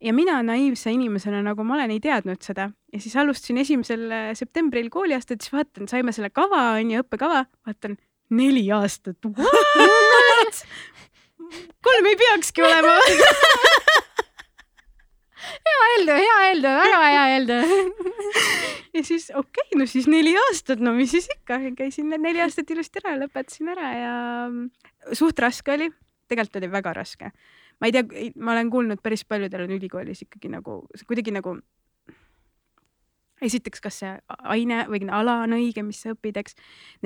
ja mina naiivse inimesena, nagu ma olen, ei teadnud seda ja siis alustasin esimesel äh, septembril kooliaastat, siis vaatan, saime selle kava, on ju, õppekava, vaatan neli aastat. kolm ei peakski olema hea Heldo, hea Heldo, väga hea Heldo ja siis okei okay,, no siis neli aastat, no mis siis ikka, käisin need neli aastat ilusti ära, lõpetasin ära ja suht raske oli, tegelikult oli väga raske. ma ei tea, ma olen kuulnud päris paljudel on ülikoolis ikkagi nagu kuidagi nagu esiteks, kas see aine või ala on õige, mis sa õpid, eks.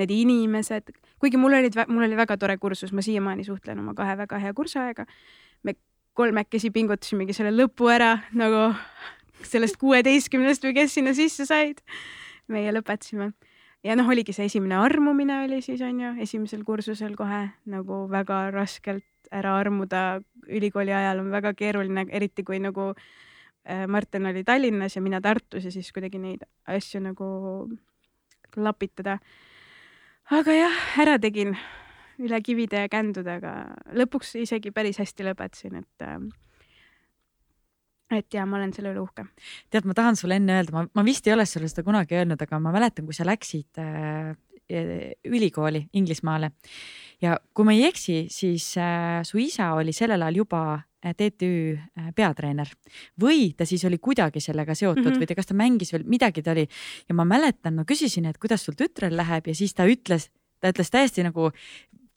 Need inimesed, kuigi mul olid, mul oli väga tore kursus, ma siiamaani suhtlen oma kahe väga hea kursusajaga. Me kolmekesi pingutasimegi selle lõpu ära nagu sellest kuueteistkümnest või kes sinna sisse said. meie lõpetasime ja noh, oligi see esimene armumine oli siis on ju, esimesel kursusel kohe nagu väga raskelt ära armuda. ülikooli ajal on väga keeruline, eriti kui nagu äh, Martin oli Tallinnas ja mina Tartus ja siis kuidagi neid asju nagu lapitada. aga jah, ära tegin üle kivide ja kändudega, lõpuks isegi päris hästi lõpetasin, et äh, et ja ma olen selle üle uhke. tead, ma tahan sulle enne öelda, ma, ma vist ei ole sulle seda kunagi öelnud, aga ma mäletan, kui sa läksid äh, ülikooli Inglismaale ja kui ma ei eksi, siis äh, su isa oli sellel ajal juba äh, TTÜ äh, peatreener või ta siis oli kuidagi sellega seotud mm -hmm. või ta, kas ta mängis veel midagi ta oli ja ma mäletan, ma küsisin, et kuidas sul tütrel läheb ja siis ta ütles, ta ütles täiesti nagu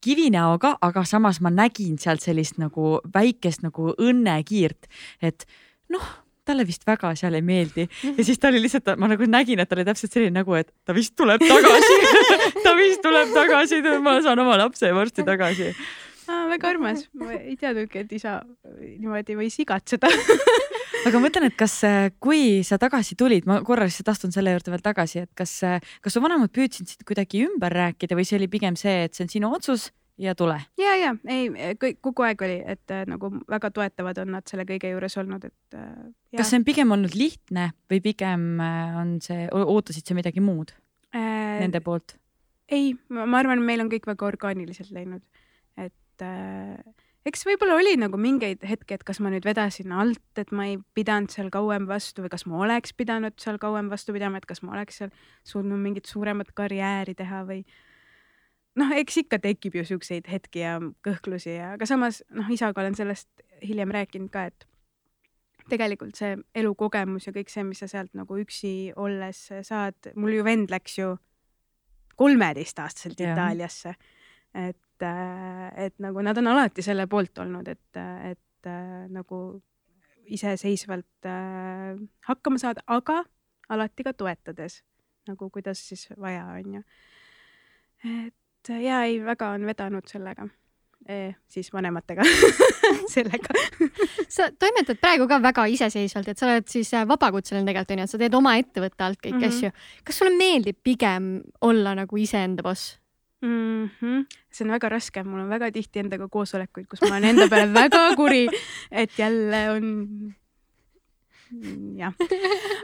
kivinäoga, aga samas ma nägin sealt sellist nagu väikest nagu õnnekiirt, et noh, talle vist väga seal ei meeldi. Ja siis ta oli lihtsalt, ma nagu nägin, et tal oli täpselt selline nägu, et ta vist tuleb tagasi. Ta vist tuleb tagasi, ma saan oma lapse varsti tagasi. Ah,. väga armas, ma ei teadnudki, et isa niimoodi võis igatseda aga ma mõtlen, et kas, kui sa tagasi tulid, ma korra lihtsalt astun selle juurde veel tagasi, et kas, kas su vanemad püüdsid sind kuidagi ümber rääkida või see oli pigem see, et see on sinu otsus ja tule. ja, ja ei, kõik kogu aeg oli, et äh, nagu väga toetavad on nad selle kõige juures olnud, et äh,. kas see on pigem olnud lihtne või pigem äh, on see, ootasid sa midagi muud äh, nende poolt? ei, ma arvan, meil on kõik väga orgaaniliselt läinud, et äh, eks võib-olla oli nagu mingeid hetki, et kas ma nüüd vedasin alt, et ma ei pidanud seal kauem vastu või kas ma oleks pidanud seal kauem vastu pidama, et kas ma oleks seal suutnud mingit suuremat karjääri teha või noh, eks ikka tekib ju siukseid hetki ja kõhklusi ja, aga samas noh, isaga olen sellest hiljem rääkinud ka, et tegelikult see elukogemus ja kõik see, mis sa sealt nagu üksi olles saad, mul ju vend läks ju kolmeteistaastaselt Itaaliasse. et, äh, et nagu nad on alati selle poolt olnud, et, et äh, nagu iseseisvalt äh, hakkama saada, aga alati ka toetades nagu kuidas siis vaja on ju. et et ja ei, väga on vedanud sellega e,, siis vanematega sellega sa toimetad praegu ka väga iseseisvalt, et sa oled siis äh, vabakutseline tegelikult onju, et sa teed oma ettevõtte alt kõiki mm -hmm. asju. kas sulle meeldib pigem olla nagu iseenda boss? Mm -hmm. see on väga raske, mul on väga tihti endaga koosolekuid, kus ma olen enda peale väga kuri, et jälle on jah,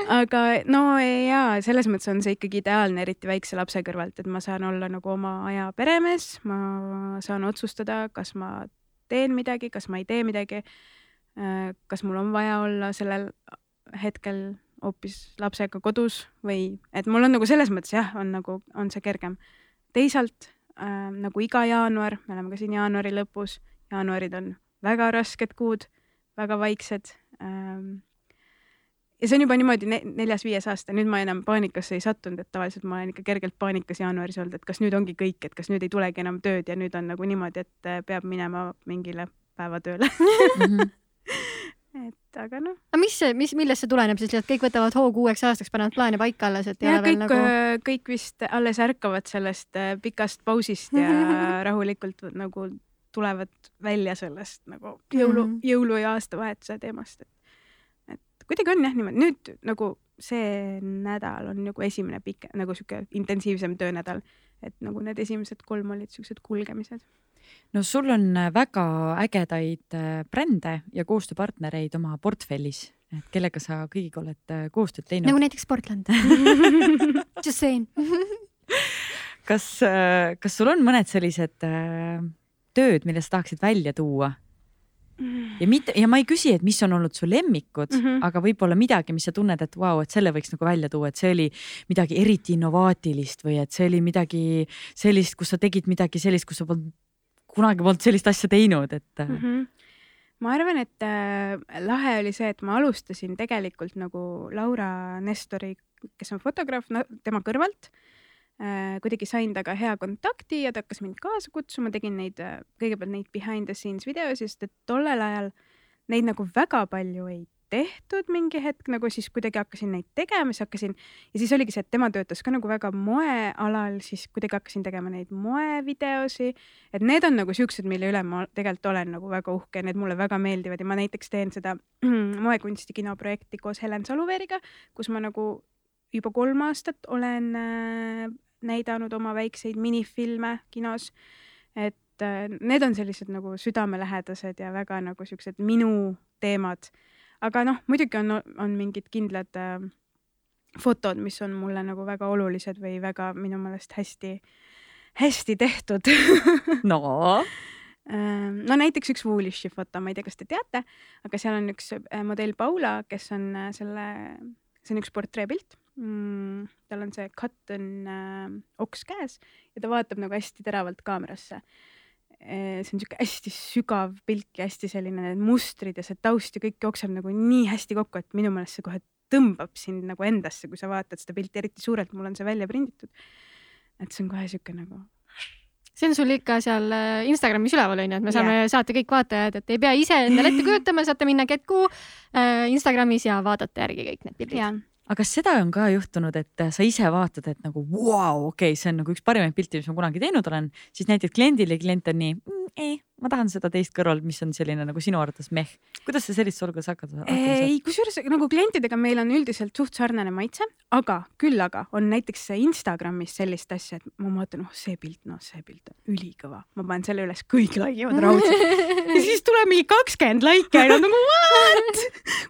aga no jaa, selles mõttes on see ikkagi ideaalne, eriti väikse lapse kõrvalt, et ma saan olla nagu oma aja peremees, ma saan otsustada, kas ma teen midagi, kas ma ei tee midagi. Äh, kas mul on vaja olla sellel hetkel hoopis lapsega kodus või et mul on nagu selles mõttes jah, on nagu, on see kergem. Teisalt äh, nagu iga jaanuar, me oleme ka siin jaanuari lõpus, jaanuarid on väga rasked kuud, väga vaiksed ähm, ja see on juba niimoodi ne neljas-viies aasta, nüüd ma enam paanikasse ei sattunud, et tavaliselt ma olen ikka kergelt paanikas jaanuaris olnud, et kas nüüd ongi kõik, et kas nüüd ei tulegi enam tööd ja nüüd on nagu niimoodi, et äh, peab minema mingile päevatööle. -hmm. et aga noh. aga mis mis, millest see tuleneb siis, et kõik võtavad hoogu uueks aastaks, panevad plaane paika alles, et ei ja, ole veel kõik, nagu? Äh, kõik vist alles ärkavad sellest äh, pikast pausist ja rahulikult nagu tulevad välja sellest nagu jõulu mm, -hmm. jõulu ja aastavahetuse teemast, et kuidagi on jah niimoodi, nüüd nagu see nädal on nagu esimene pikk, nagu sihuke intensiivsem töönädal, et nagu need esimesed kolm olid siuksed kulgemised. No sul on väga ägedaid äh, brände ja koostööpartnereid oma portfellis, et kellega sa kõigiga oled äh, koostööd teinud? nagu näiteks Portland Just saying kas, äh, kas sul on mõned sellised tööd, mille sa tahaksid välja tuua ja mitte ja ma ei küsi, et mis on olnud su lemmikud mm, -hmm. aga võib-olla midagi, mis sa tunned, et vau wow,, et selle võiks nagu välja tuua, et see oli midagi eriti innovaatilist või et see oli midagi sellist, kus sa tegid midagi sellist, kus sa polnud kunagi polnud sellist asja teinud, et mm. -hmm ma arvan, et äh, lahe oli see, et ma alustasin tegelikult nagu Laura Nestori, kes on fotograaf no,, tema kõrvalt äh, kuidagi sain temaga hea kontakti ja ta hakkas mind kaasa kutsuma, tegin neid, kõigepealt neid behind the scenes videosid, sest et tollel ajal neid nagu väga palju ei tehtud mingi hetk nagu siis kuidagi hakkasin neid tegema, siis hakkasin ja siis oligi see, et tema töötas ka nagu väga moealal, siis kuidagi hakkasin tegema neid moevideosi. et need on nagu siuksed, mille üle ma tegelikult olen nagu väga uhke, need mulle väga meeldivad ja ma näiteks teen seda moekunsti kinoprojekti koos Helen Saluveeriga, kus ma nagu juba kolm aastat olen äh, näidanud oma väikseid minifilme kinos. et äh, need on sellised nagu südamelähedased ja väga nagu siuksed minu teemad. Aga noh, muidugi on, on mingid kindlad äh, fotod, mis on mulle nagu väga olulised või väga minu meelest hästi, hästi tehtud. No. Ähm, no näiteks üks Woolish'i foto, ma ei tea, kas te teate, aga seal on üks äh, modell Paula, kes on äh, selle, see on üks portreepilt. Mm,. tal on see cotton äh, oks käes ja ta vaatab nagu hästi teravalt kaamerasse see on niisugune hästi sügav pilt ja hästi selline need mustrid ja see taust ja kõik jookseb nagu nii hästi kokku, et minu meelest see kohe tõmbab sind nagu endasse, kui sa vaatad seda pilti, eriti suurelt, mul on see välja prinditud. et see on kohe sihuke nagu. see on sul ikka seal äh, Instagramis üleval onju, et me saame yeah. saata kõik vaatajad, et ei pea ise endale ette kujutama, saate minna Getku äh, Instagramis ja vaadata järgi kõik need pildid yeah aga kas seda on ka juhtunud, et sa ise vaatad, et nagu vau wow,, okei okay,, see on nagu üks parimaid pilte, mis ma kunagi teinud olen, siis näitad kliendile, klient on nii mm,, ei, ma tahan seda teist kõrval, mis on selline nagu sinu arvates meh. kuidas sa sellises olukorras hakkad? ei, kusjuures nagu klientidega meil on üldiselt suht sarnane maitse, aga küll aga on näiteks Instagramis sellist asja, et ma vaatan, oh see pilt, noh, see pilt on ülikõva, ma panen selle üles, kõik laigivad raudselt ja siis tuleb mingi kakskümmend laiki ja nagu what?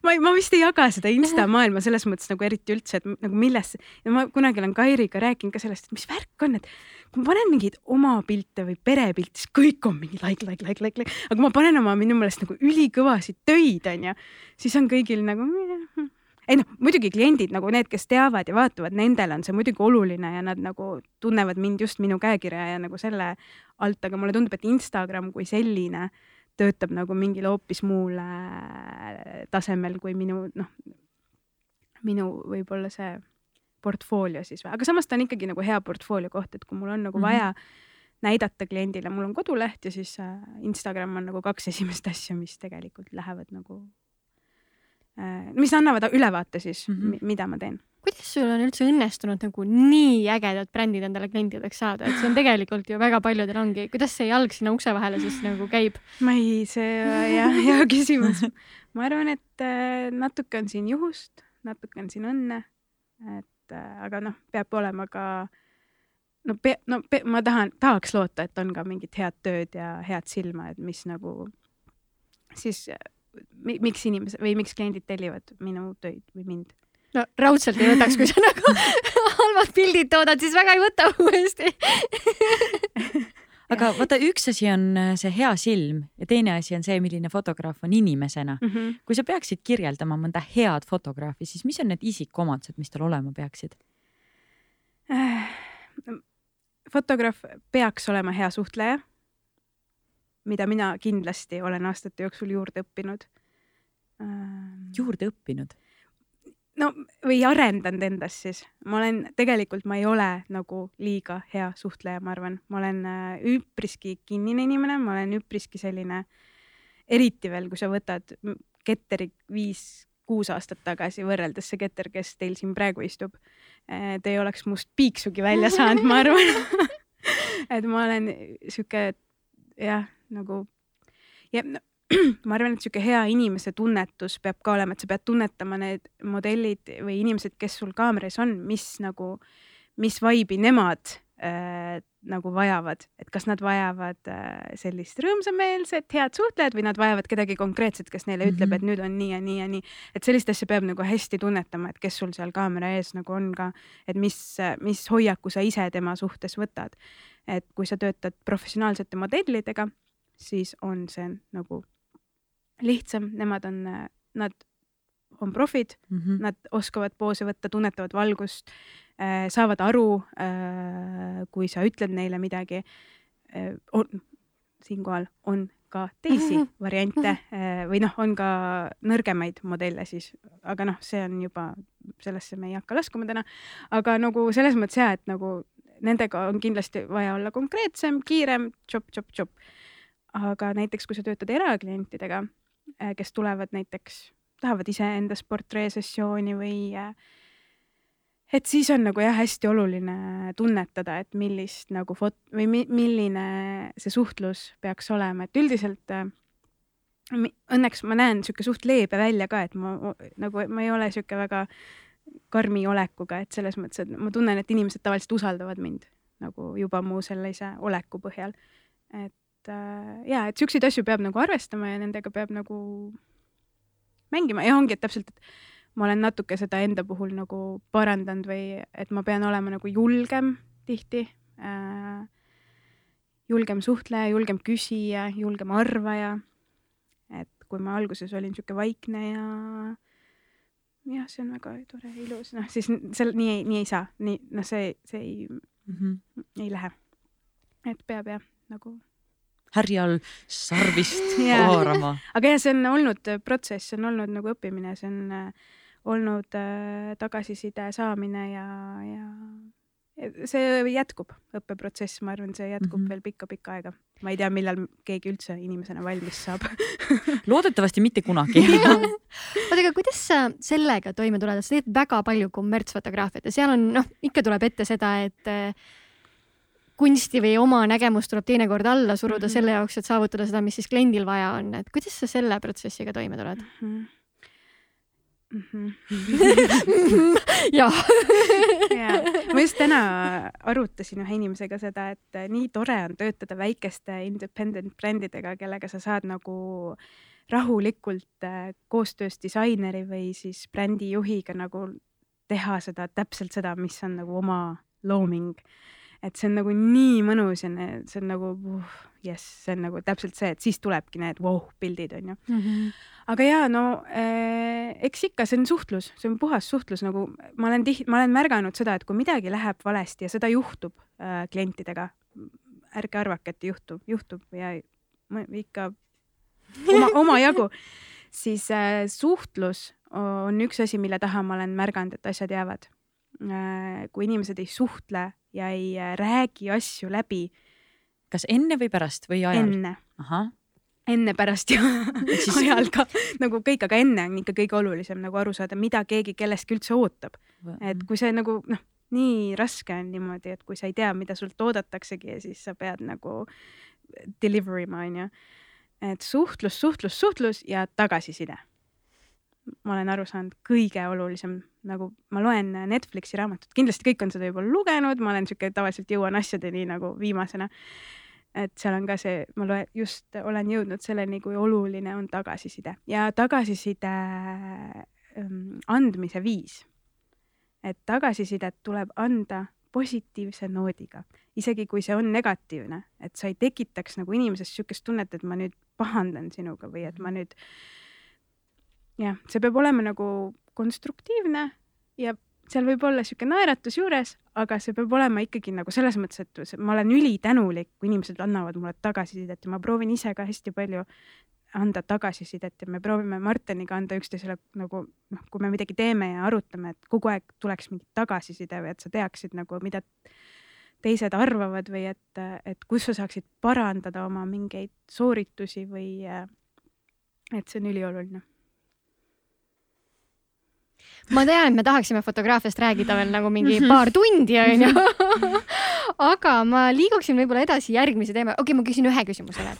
ma, ma vist ei jaga seda insta maailma selles mõttes nagu eriti üldse, et nagu milles, ma kunagi olen Kairiga rääkinud ka sellest, et mis värk on, et kui ma panen mingeid oma pilte või perepilte, siis kõik on mingi like, like, like, like, like, aga kui ma panen oma minu meelest nagu ülikõvasid töid, onju, siis on kõigil nagu ei noh, muidugi kliendid nagu need, kes teavad ja vaatavad, nendel on see muidugi oluline ja nad nagu tunnevad mind just minu käekirja ja nagu selle alt, aga mulle tundub, et Instagram kui selline töötab nagu mingil hoopis muul tasemel kui minu noh, minu võib-olla see portfoolio siis või, aga samas ta on ikkagi nagu hea portfoolio koht, et kui mul on nagu mm -hmm. vaja näidata kliendile, mul on koduleht ja siis äh, Instagram on nagu kaks esimest asja, mis tegelikult lähevad nagu äh,, mis annavad ülevaate siis mm, -hmm. mida ma teen kuidas sul on üldse õnnestunud nagu nii ägedad brändid endale klientideks saada, et see on tegelikult ju väga paljudel ongi, kuidas see jalg sinna ukse vahele siis nagu käib? ma ei, see jah, hea küsimus. ma arvan, et äh, natuke on siin juhust, natuke on siin õnne. et äh, aga noh, peab olema ka no, no ma tahan, tahaks loota, et on ka mingit head tööd ja head silma, et mis nagu siis miks inimesed või miks kliendid tellivad minu töid või mind no raudselt ei võtaks, kui sa nagu halvad pildid toodad, siis väga ei võta uuesti aga vaata, üks asi on äh, see hea silm ja teine asi on see, milline fotograaf on inimesena mm. -hmm. kui sa peaksid kirjeldama mõnda head fotograafi, siis mis on need isikuomadused, mis tal olema peaksid äh,? fotograaf peaks olema hea suhtleja, mida mina kindlasti olen aastate jooksul juurde õppinud äh,. juurde õppinud? No või arendanud endas siis, ma olen tegelikult, ma ei ole nagu liiga hea suhtleja, ma arvan, ma olen äh, üpriski kinnine inimene, ma olen üpriski selline, eriti veel, kui sa võtad Ketteri viis-kuus aastat tagasi võrreldes see Ketter, kes teil siin praegu istub. Äh, te ei oleks must piiksugi välja saanud, ma arvan et ma olen sihuke jah, nagu ja no, ma arvan, et niisugune hea inimese tunnetus peab ka olema, et sa pead tunnetama need modellid või inimesed, kes sul kaamera ees on, mis nagu, mis vibe'i nemad äh, nagu vajavad, et kas nad vajavad äh, sellist rõõmsameelset head suhtlejat või nad vajavad kedagi konkreetset, kes neile mm -hmm. ütleb, et nüüd on nii ja nii ja nii. et sellist asja peab nagu hästi tunnetama, et kes sul seal kaamera ees nagu on ka, et mis, mis hoiaku sa ise tema suhtes võtad. et kui sa töötad professionaalsete modellidega, siis on see nagu lihtsam, nemad on, nad on profid mm, -hmm. nad oskavad poose võtta, tunnetavad valgust äh,, saavad aru äh,, kui sa ütled neile midagi äh,. siinkohal on ka teisi variante äh, või noh, on ka nõrgemaid modelle siis, aga noh, see on juba, sellesse me ei hakka laskuma täna. aga nagu selles mõttes ja, et nagu nendega on kindlasti vaja olla konkreetsem, kiirem, tšop-tšop-tšop. aga näiteks, kui sa töötad eraklientidega Äh, kes tulevad näiteks tahavad iseendast portreesessiooni või äh, et siis on nagu jah, hästi oluline tunnetada, et millist nagu fot- või mi milline see suhtlus peaks olema, et üldiselt äh, õnneks ma näen sihuke suht leebe välja ka, et ma nagu ma ei ole sihuke väga karmi olekuga, et selles mõttes, et ma tunnen, et inimesed tavaliselt usaldavad mind nagu juba mu sellise oleku põhjal. et äh, ja, et siukseid asju peab nagu arvestama ja nendega peab nagu mängima ja ongi, et täpselt, et ma olen natuke seda enda puhul nagu parandanud või et ma pean olema nagu julgem tihti äh,. julgem suhtleja, julgem küsija, julgem arvaja. et kui ma alguses olin sihuke vaikne ja jah, see on väga tore ja ilus, noh siis seal nii, nii ei saa, nii noh, see, see ei mm, -hmm. ei lähe. et peab jah, nagu härjal sarvist haarama. Aga jah, see on olnud protsess, see on olnud nagu õppimine, see on äh, olnud äh, tagasiside saamine ja, ja see jätkub, õppeprotsess, ma arvan, see jätkub mm -hmm. veel pikka-pikka aega. ma ei tea, millal keegi üldse inimesena valmis saab. Loodetavasti mitte kunagi. Oota, aga kuidas sa sellega toime tuled, sa teed väga palju kommertsfotograafiat ja seal on, noh, ikka tuleb ette seda, et äh, kunsti või oma nägemust tuleb teinekord alla suruda mm -hmm. selle jaoks, et saavutada seda, mis siis kliendil vaja on, et kuidas sa selle protsessiga toime tuled mm? -hmm mm. -hmm. jah ja ma just täna arutasin ühe inimesega seda, et nii tore on töötada väikeste independent brändidega, kellega sa saad nagu rahulikult äh, koostöös disaineri või siis brändijuhiga nagu teha seda täpselt seda, mis on nagu oma looming et see on nagu nii mõnus ja see on nagu uh, jess, see on nagu täpselt see, et siis tulebki need wow, pildid onju mm. -hmm. aga ja no äh, eks ikka see on suhtlus, see on puhas suhtlus, nagu ma olen tihti, ma olen märganud seda, et kui midagi läheb valesti ja seda juhtub äh, klientidega, ärge arvake, et juhtub, juhtub ja ikka oma, omajagu, siis äh, suhtlus on üks asi, mille taha ma olen märganud, et asjad jäävad äh,. kui inimesed ei suhtle ja ei äh, räägi asju läbi. kas enne või pärast või ajal? enne. enne, pärast ja siis... ajal ka nagu kõik, aga enne on ikka kõige olulisem nagu aru saada, mida keegi kellestki üldse ootab. et kui see nagu noh, nii raske on niimoodi, et kui sa ei tea, mida sult oodataksegi ja siis sa pead nagu deliver ima, onju. et suhtlus, suhtlus, suhtlus ja tagasiside ma olen aru saanud, kõige olulisem, nagu ma loen Netflixi raamatut, kindlasti kõik on seda juba lugenud, ma olen sihuke, tavaliselt jõuan asjadeni nagu viimasena. et seal on ka see, ma loen, just olen jõudnud selleni, kui oluline on tagasiside ja tagasiside ähm, andmise viis. et tagasisidet tuleb anda positiivse noodiga, isegi kui see on negatiivne, et sa ei tekitaks nagu inimeses sihukest tunnet, et ma nüüd pahandan sinuga või et ma nüüd jah, see peab olema nagu konstruktiivne ja seal võib olla sihuke naeratus juures, aga see peab olema ikkagi nagu selles mõttes, et ma olen ülitänulik, kui inimesed annavad mulle tagasisidet ja ma proovin ise ka hästi palju anda tagasisidet ja me proovime Marteniga anda üksteisele nagu noh, kui me midagi teeme ja arutame, et kogu aeg tuleks mingi tagasiside või et sa teaksid nagu, mida teised arvavad või et, et kus sa saaksid parandada oma mingeid sooritusi või et see on ülioluline ma tean, et me tahaksime fotograafiast rääkida veel nagu mingi mhm. paar tundi, onju. aga ma liiguksin võib-olla edasi järgmise teema. okei okay,, ma küsin ühe küsimuse veel.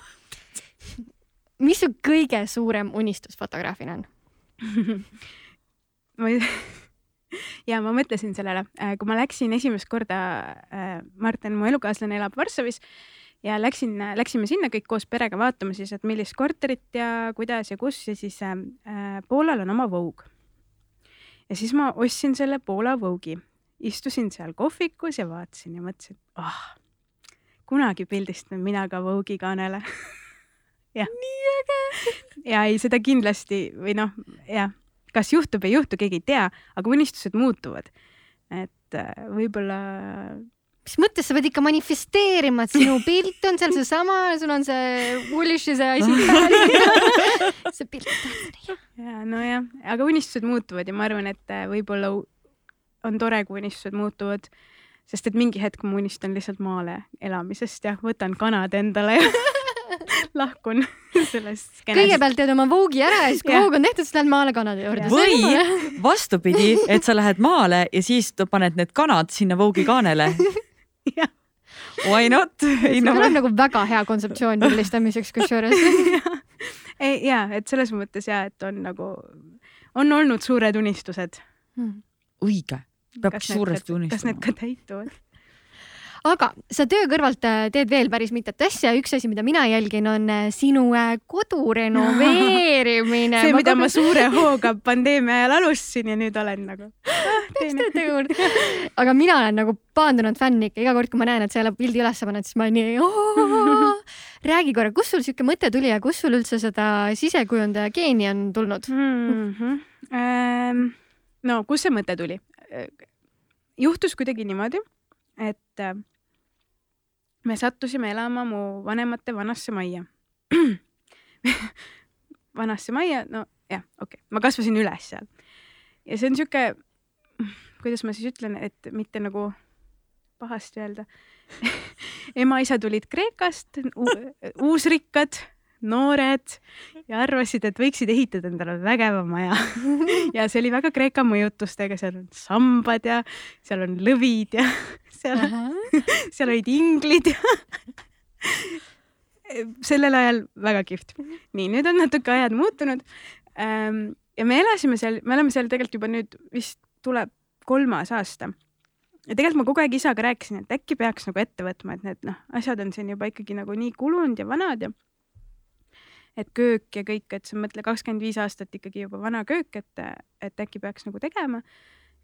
mis su kõige suurem unistus fotograafina on ma ei ja ma mõtlesin sellele, äh, kui ma läksin esimest korda, äh, Martin, mu elukaaslane elab Varssavis ja läksin, läksime sinna kõik koos perega vaatama siis, et millist korterit ja kuidas ja kus ja siis äh, Poolal on oma Vogue ja siis ma ostsin selle Poola Vogue'i, istusin seal kohvikus ja vaatasin ja mõtlesin, ah oh,, kunagi pildistan mina ka Vogue'i kaanele nii äge. ja ei, seda kindlasti või noh, jah, kas juhtub, ei juhtu, keegi ei tea, aga unistused muutuvad. et äh, võib-olla mis mõttes sa pead ikka manifesteerima, et sinu pilt on seal seesama, sul on see Woolish'i see asi peal see pilt on tähtsam. ja nojah, aga unistused muutuvad ja ma arvan, et äh, võib-olla on tore, kui unistused muutuvad, sest et mingi hetk ma unistan lihtsalt maale elamisest ja võtan kanad endale ja lahkun sellest. kõigepealt teed oma voogi ära ja siis kui voog on tehtud, siis lähed maale kanade juurde. või vastupidi, et sa lähed maale ja siis paned need kanad sinna voogi kaanele Why not? see on nagu väga hea kontseptsioon pildistamiseks kusjuures ei ja, et selles mõttes ja, et on nagu, on olnud suured unistused hmm.. õige, peabki suuresti unistama. kas need ka täituvad? Aga sa töö kõrvalt äh, teed veel päris mitut asja, üks asi, mida mina jälgin, on äh, sinu äh, kodu renoveerimine see, mida ma suure hooga pandeemia ajal alustasin ja nüüd olen nagu ah,. aga mina olen nagu paandunud fänn ikka, iga kord, kui ma näen, et sa jälle pildi üles paned, siis ma olen nii. räägi korra, kust sul siuke mõte tuli ja kust sul üldse seda sisekujundaja geeni on tulnud mm? -hmm. no kust see mõte tuli? juhtus kuidagi niimoodi, et me sattusime elama mu vanemate vanasse majja vanasse majja, no jah, okei okay., ma kasvasin üles seal. ja see on sihuke, kuidas ma siis ütlen, et mitte nagu pahasti öelda ema-isa tulid Kreekast, uusrikkad, noored ja arvasid, et võiksid ehitada endale vägeva maja ja see oli väga Kreeka mõjutustega, seal on sambad ja seal on lõvid ja seal, seal olid inglid ja sellel ajal väga kihvt. nii, nüüd on natuke ajad muutunud. Ehm, ja me elasime seal, me oleme seal tegelikult juba nüüd vist tuleb kolmas aasta ja tegelikult ma kogu aeg isaga rääkisin, et äkki peaks nagu ette võtma, et need noh, asjad on siin juba ikkagi nagu nii kulunud ja vanad ja et köök ja kõik, et sa mõtle kakskümmend viis aastat ikkagi juba vana köök, et, et äkki peaks nagu tegema.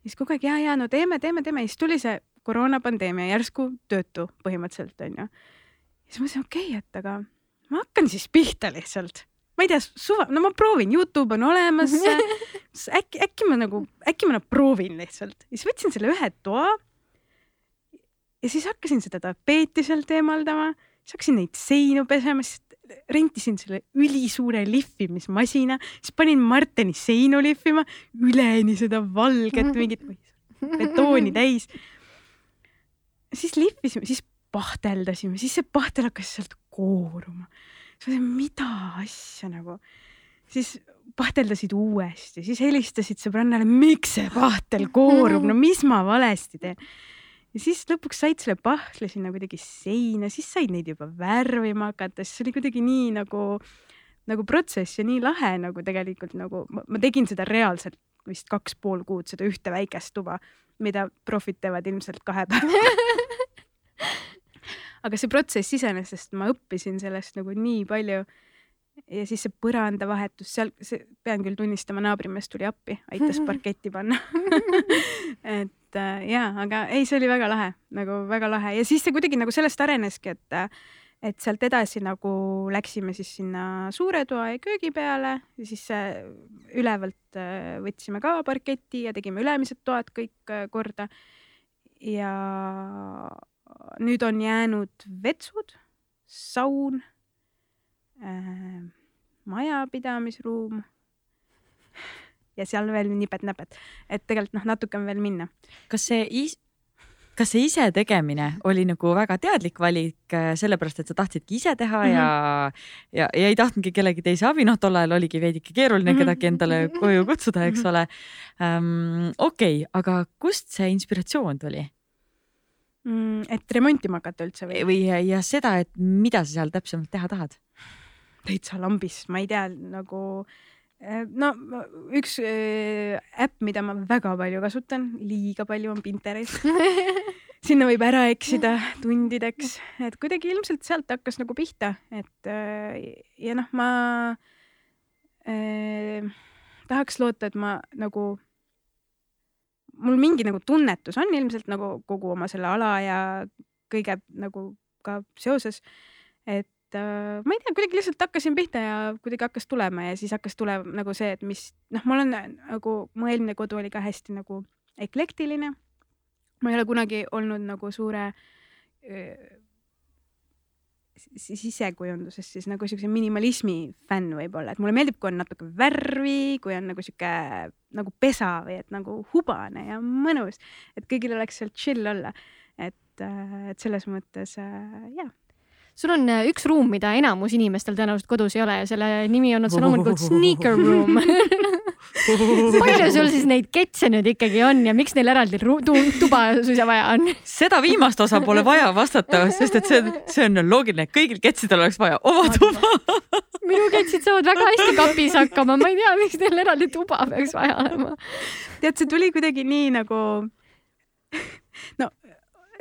siis kogu aeg ja, ja no teeme, teeme, teeme ja siis tuli see koroonapandeemia järsku töötu põhimõtteliselt onju. siis ma mõtlesin, okei okay,, et aga ma hakkan siis pihta lihtsalt ma ei tea, suva, no ma proovin, Youtube on olemas äkki, äkki ma nagu, äkki ma nagu proovin lihtsalt. ja siis võtsin selle ühe toa ja siis hakkasin seda tapeeti sealt eemaldama, siis hakkasin neid seinu pesema, siis rentisin selle ülisuure lihvimismasina, siis panin Marteni seinu lihvima, üleni seda valget mingit betooni täis. siis lihvisime, siis pahteldasime, siis see pahtel hakkas sealt kooruma. siis ma mõtlesin, mida asja nagu. siis pahteldasid uuesti, siis helistasid sõbrannale, miks see pahtel koorub, no mis ma valesti teen ja siis lõpuks said selle pahvli sinna kuidagi seina, siis said neid juba värvima hakata, siis see oli kuidagi nii nagu, nagu protsess ja nii lahe nagu tegelikult nagu ma, ma tegin seda reaalselt vist kaks pool kuud, seda ühte väikest tuba, mida profid teevad ilmselt kahe päevaga. Aga see protsess iseenesest, ma õppisin sellest nagu nii palju. Ja siis see põrandavahetus seal, see pean küll tunnistama, naabrimees tuli appi, aitas parketti panna. Et et äh, jaa, aga ei, see oli väga lahe, nagu väga lahe ja siis see kuidagi nagu sellest areneski, et et sealt edasi nagu läksime siis sinna suure toa ja köögi peale ja siis äh, ülevalt äh, võtsime ka parketi ja tegime ülemised toad kõik äh, korda. ja nüüd on jäänud vetsud, saun äh,, majapidamisruum ja seal veel nipet-näpet, et tegelikult noh, natuke on veel minna. kas see is-, kas see ise tegemine oli nagu väga teadlik valik, äh, sellepärast et sa tahtsidki ise teha mm -hmm. ja, ja, ja ei tahtnudki kellegi teise abi, noh, tol ajal oligi veidike keeruline mm -hmm. kedagi endale koju kutsuda, eks ole um,. okei okay,, aga kust see inspiratsioon tuli? mm,. et remontima hakata üldse või? või ja seda, et mida sa seal täpsemalt teha tahad? täitsa lambis, ma ei tea, nagu Äh, no üks äh, äpp, mida ma väga palju kasutan, liiga palju on Pinterest. Sinna võib ära eksida tundideks, et kuidagi ilmselt sealt hakkas nagu pihta, et äh, ja noh, ma äh, tahaks loota, et ma nagu, mul mingi nagu tunnetus on ilmselt nagu kogu oma selle ala ja kõige nagu ka seoses, et et äh, ma ei tea, kuidagi lihtsalt hakkasin pihta ja kuidagi hakkas tulema ja siis hakkas tulema nagu see, et mis noh, mul on nagu mu eelmine kodu oli ka hästi nagu eklektiline. ma ei ole kunagi olnud nagu suure sisekujunduses siis nagu siukse minimalismi fänn võib-olla, et mulle meeldib, kui on natuke värvi, kui on nagu sihuke nagu pesa või et nagu hubane ja mõnus, et kõigil oleks seal chill olla. et, äh, et selles mõttes äh, jaa sul on äh, üks ruum, mida enamus inimestel tõenäoliselt kodus ei ole ja selle nimi on otse loomulikult sneaker room palju sul siis neid ketse nüüd ikkagi on ja miks neil eraldi tuba suisa vaja on? seda viimast osa pole vaja vastata, sest et see, see on loogiline, kõigil ketsidel oleks vaja oma tuba minu ketsid saavad väga hästi kapis hakkama, ma ei tea, miks neil eraldi tuba peaks vaja olema. tead, see tuli kuidagi nii nagu no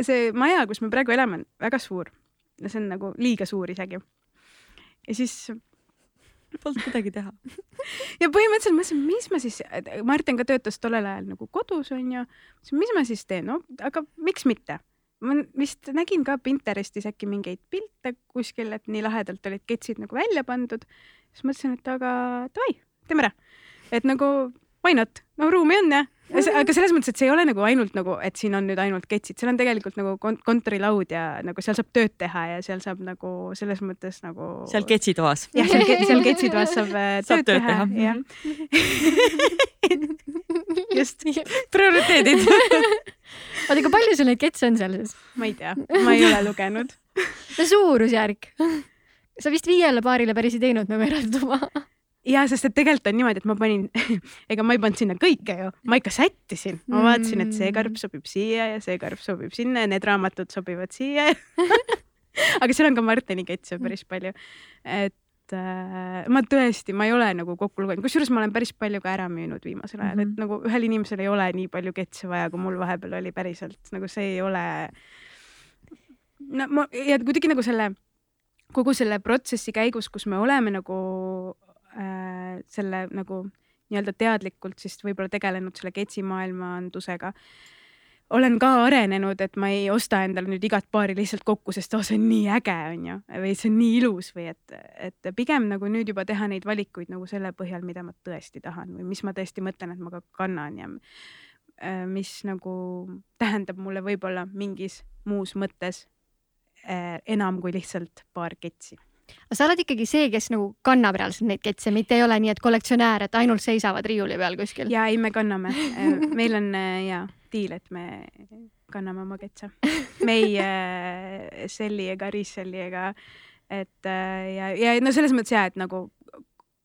see maja, kus me praegu elame, on väga suur see on nagu liiga suur isegi. ja siis polnud midagi teha ja põhimõtteliselt mõtlesin, mis ma siis, Martin ka töötas tollel ajal nagu kodus onju, mis ma siis teen, no aga miks mitte. ma vist nägin ka Pinterestis äkki mingeid pilte kuskil, et nii lahedalt olid ketsid nagu välja pandud. siis mõtlesin, et aga davai, teeme ära. et nagu why not, no ruumi on jah aga selles mõttes, et see ei ole nagu ainult nagu, et siin on nüüd ainult ketsid, seal on tegelikult nagu kontorilaud ja nagu seal saab tööd teha ja seal saab nagu selles mõttes nagu. seal ketsitoas. jah, seal, seal ketsitoas saab, äh, saab tööd, tööd teha, teha., jah. just, prioriteedid oota, aga palju sul neid ketse on seal siis? ma ei tea, ma ei ole lugenud no suurusjärk. sa vist viiele paarile päris ei teinud nagu eraldi tuba ja sest et tegelikult on niimoodi, et ma panin ega ma ei pannud sinna kõike ju, ma ikka sättisin, ma vaatasin, et see karp sobib siia ja see karp sobib sinna ja need raamatud sobivad siia aga seal on ka Martini ketse päris palju. et äh, ma tõesti, ma ei ole nagu kokku lugenud, kusjuures ma olen päris palju ka ära müünud viimasel ajal mm, -hmm. et mhm. nagu ühel inimesel ei ole nii palju ketse vaja, kui mul vahepeal oli päriselt, nagu see ei ole. no ma ja kuidagi nagu selle kogu selle protsessi käigus, kus me oleme nagu äh, selle nagu nii-öelda teadlikult siis võib-olla tegelenud selle ketsimaailmandusega olen ka arenenud, et ma ei osta endale nüüd igat paari lihtsalt kokku, sest oh, see on nii äge, onju, või see on nii ilus või et, et pigem nagu nüüd juba teha neid valikuid nagu selle põhjal, mida ma tõesti tahan või mis ma tõesti mõtlen, et ma ka kannan ja äh, mis nagu tähendab mulle võib-olla mingis muus mõttes äh, enam kui lihtsalt paar ketsi aga sa oled ikkagi see, kes nagu kannab reaalselt neid ketse, mitte ei ole nii, et kollektsionäär, et ainult seisavad riiuli peal kuskil. ja ei, me kanname meil on äh, ja diil, et me kanname oma ketse. me ei äh, selli ega reselli ega, et äh, ja, ja no selles mõttes ja, et nagu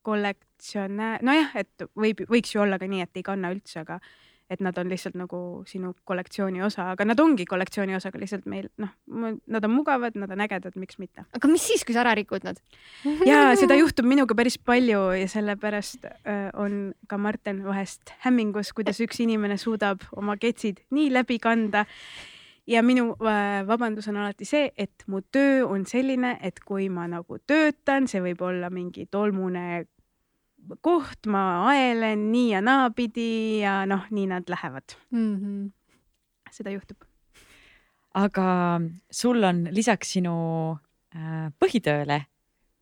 kollektsionäär, nojah, et võib, võiks ju olla ka nii, et ei kanna üldse, aga et nad on lihtsalt nagu sinu kollektsiooni osa, aga nad ongi kollektsiooni osa, aga lihtsalt meil noh, nad on mugavad, nad on ägedad, miks mitte. aga mis siis, kui sa ära rikud nad? ja seda juhtub minuga päris palju ja sellepärast äh, on ka Marten vahest hämmingus, kuidas üks inimene suudab oma ketsid nii läbi kanda ja minu äh, vabandus on alati see, et mu töö on selline, et kui ma nagu töötan, see võib olla mingi tolmune koht, ma aelen nii ja naapidi ja noh, nii nad lähevad mm. -hmm. seda juhtub. aga sul on lisaks sinu äh, põhitööle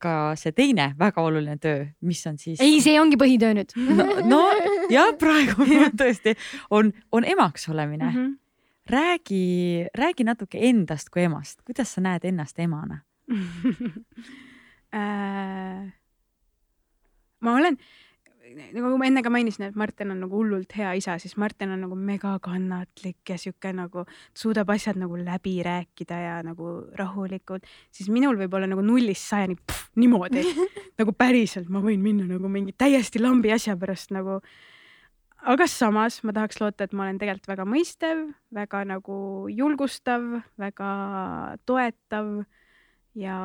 ka see teine väga oluline töö, mis on siis. ei, see ongi põhitöö nüüd no, no jah, praegu tõesti on, on emaks olemine mm. -hmm. räägi, räägi natuke endast kui emast, kuidas sa näed ennast emana äh ma olen, nagu ma enne ka mainisin, et Martin on nagu hullult hea isa, siis Martin on nagu megakannatlik ja sihuke nagu suudab asjad nagu läbi rääkida ja nagu rahulikult, siis minul võib olla nagu nullist sajani pff, niimoodi nagu päriselt ma võin minna nagu mingi täiesti lambi asja pärast nagu. aga samas ma tahaks loota, et ma olen tegelikult väga mõistev, väga nagu julgustav, väga toetav ja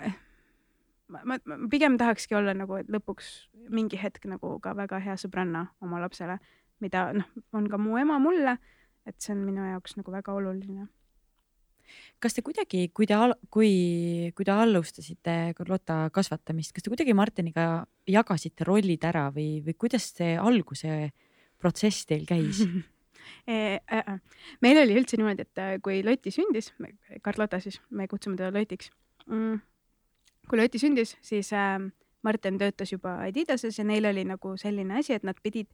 eh, ma, ma, ma pigem tahakski olla nagu, et lõpuks mingi hetk nagu ka väga hea sõbranna oma lapsele, mida noh, on ka mu ema mulle, et see on minu jaoks nagu väga oluline. kas te kuidagi, kui te, kui, kui te alustasite Carlota kasvatamist, kas te kuidagi Martiniga jagasite rollid ära või, või kuidas see alguse protsess teil käis E, äh, äh. meil oli üldse niimoodi, et äh, kui Loti sündis, Carlota siis, me kutsume teda Lotiks mm,, kui Loti sündis, siis äh, Martin töötas juba Adidases ja neil oli nagu selline asi, et nad pidid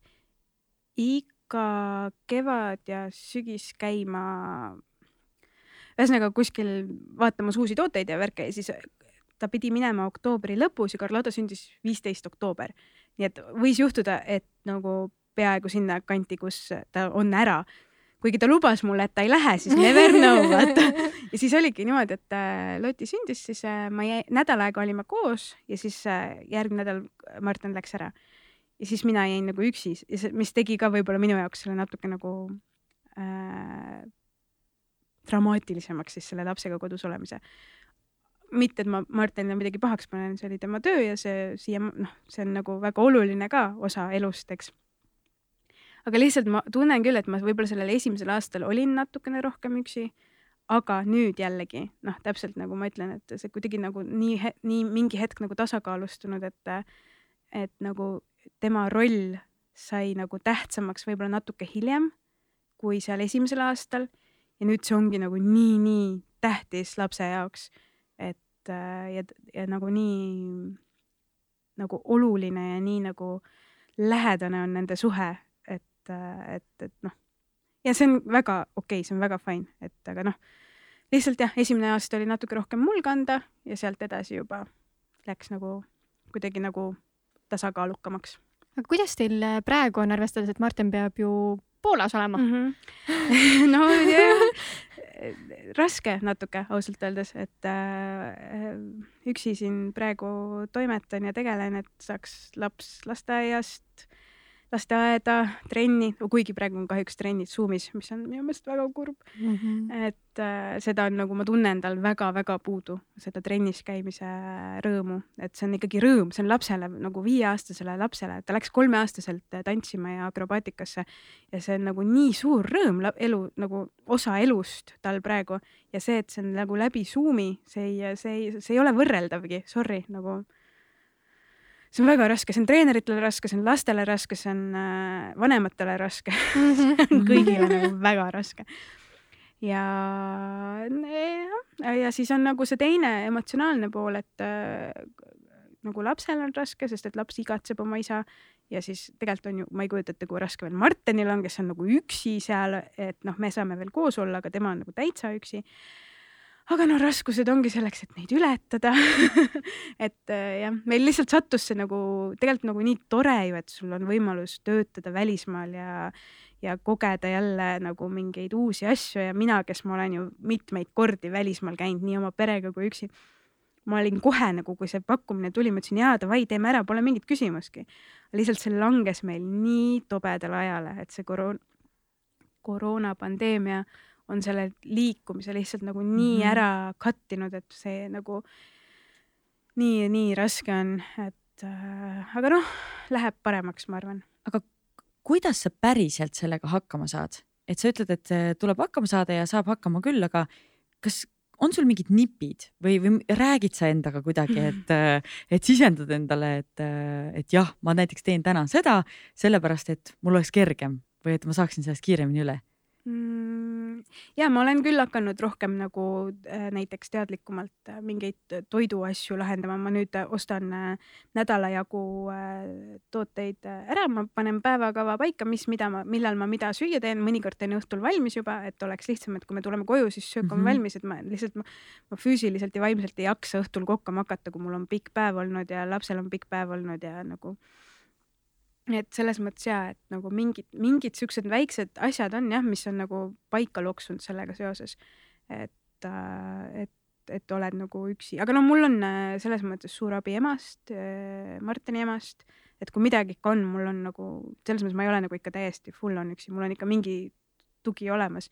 iga kevad ja sügis käima ühesõnaga kuskil vaatamas uusi tooteid ja värke ja siis ta pidi minema oktoobri lõpus ja Carlota sündis viisteist oktoober. nii et võis juhtuda, et nagu peaaegu sinna kanti, kus ta on ära kuigi ta lubas mulle, et ta ei lähe, siis never know, vaata. ja siis oligi niimoodi, et äh, Loti sündis, siis äh, ma jäi, nädal aega olime koos ja siis äh, järgmine nädal Martin läks ära. ja siis mina jäin nagu üksi mis tegi ka võib-olla minu jaoks selle natuke nagu äh, dramaatilisemaks siis selle lapsega kodus olemise mitte, et ma Martinile midagi pahaks panen, see oli tema töö ja see siia, noh, see on nagu väga oluline ka osa elust, eks. Aga lihtsalt ma tunnen küll, et ma võib-olla sellel esimesel aastal olin natukene rohkem üksi, aga nüüd jällegi noh, täpselt nagu ma ütlen, et see kuidagi nagu nii, nii mingi hetk nagu tasakaalustunud, et, et nagu tema roll sai nagu tähtsamaks võib-olla natuke hiljem kui seal esimesel aastal. Ja nüüd see ongi nagu nii-nii tähtis lapse jaoks et ja, ja nagu nii nagu oluline ja nii nagu lähedane on nende suhe, et, äh, et, et noh. ja see on väga okei okay,, see on väga fine, et aga noh, lihtsalt jah, esimene aasta oli natuke rohkem mul kanda ja sealt edasi juba läks nagu kuidagi nagu tasakaalukamaks. aga kuidas teil praegu on, arvestades, et Martin peab ju Poolas olema mm? -hmm. no jah, raske natuke ausalt öeldes, et äh, üksi siin praegu toimetan ja tegelen, et saaks laps lasteaiast lasteaeda, trenni, kuigi praegu on kahjuks trennid Zoomis, mis on minu meelest väga kurb mm. -hmm. et äh, seda on nagu ma tunnen tal väga-väga puudu, seda trennis käimise rõõmu, et see on ikkagi rõõm, see on lapsele nagu viieaastasele lapsele, ta läks kolmeaastaselt tantsima ja akrobaatikasse ja see on nagu nii suur rõõm elu nagu osa elust tal praegu ja see, et see on nagu läbi Zoomi, see ei, see ei, see ei ole võrreldavgi, sorry, nagu see on väga raske, see on treeneritele raske, see on lastele raske, see on äh, vanematele raske. See on kõigile nagu väga raske. ja, ja siis on nagu see teine emotsionaalne pool, et äh, nagu lapsel on raske, sest et laps igatseb oma isa ja siis tegelikult on ju, ma ei kujuta ette, kui raske veel Martinil on, kes on nagu üksi seal, et noh, me saame veel koos olla, aga tema on nagu täitsa üksi aga no raskused ongi selleks, et neid ületada et äh, jah, meil lihtsalt sattus see nagu tegelikult nagu nii tore ju, et sul on võimalus töötada välismaal ja ja kogeda jälle nagu mingeid uusi asju ja mina, kes ma olen ju mitmeid kordi välismaal käinud nii oma perega kui üksi. ma olin kohe nagu, kui see pakkumine tuli, ma ütlesin jaa, davai, teeme ära, pole mingit küsimustki. lihtsalt see langes meil nii tobedale ajale, et see koroona, koroonapandeemia on selle liikumise lihtsalt nagu nii mm -hmm. ära kattinud, et see nagu nii, nii raske on, et äh, aga noh, läheb paremaks, ma arvan. aga kuidas sa päriselt sellega hakkama saad, et sa ütled, et äh, tuleb hakkama saada ja saab hakkama küll, aga kas on sul mingid nipid või, või räägid sa endaga kuidagi, et, äh, et sisendad endale, et, äh, et jah, ma näiteks teen täna seda sellepärast, et mul oleks kergem või et ma saaksin sellest kiiremini üle mm,? Ja ma olen küll hakanud rohkem nagu äh, näiteks teadlikumalt äh, mingeid toiduasju lahendama, ma nüüd äh, ostan nädala jagu tooteid ära, ma panen päevakava paika, mis, mida ma, millal ma mida süüa teen, mõnikord teen õhtul valmis juba, et oleks lihtsam, et kui me tuleme koju, siis söök on mm -hmm. valmis, et ma lihtsalt ma füüsiliselt ja vaimselt ei jaksa õhtul kokkama hakata, kui mul on pikk päev olnud ja lapsel on pikk päev olnud ja nagu et selles mõttes ja, et nagu mingid, mingid siuksed väiksed asjad on jah, mis on nagu paika loksunud sellega seoses. et, äh, et, et oled nagu üksi, aga no mul on äh, selles mõttes suur abi emast, äh, Martini emast, et kui midagi ikka on, mul on nagu selles mõttes ma ei ole nagu ikka täiesti full on üksi, mul on ikka mingi tugi olemas.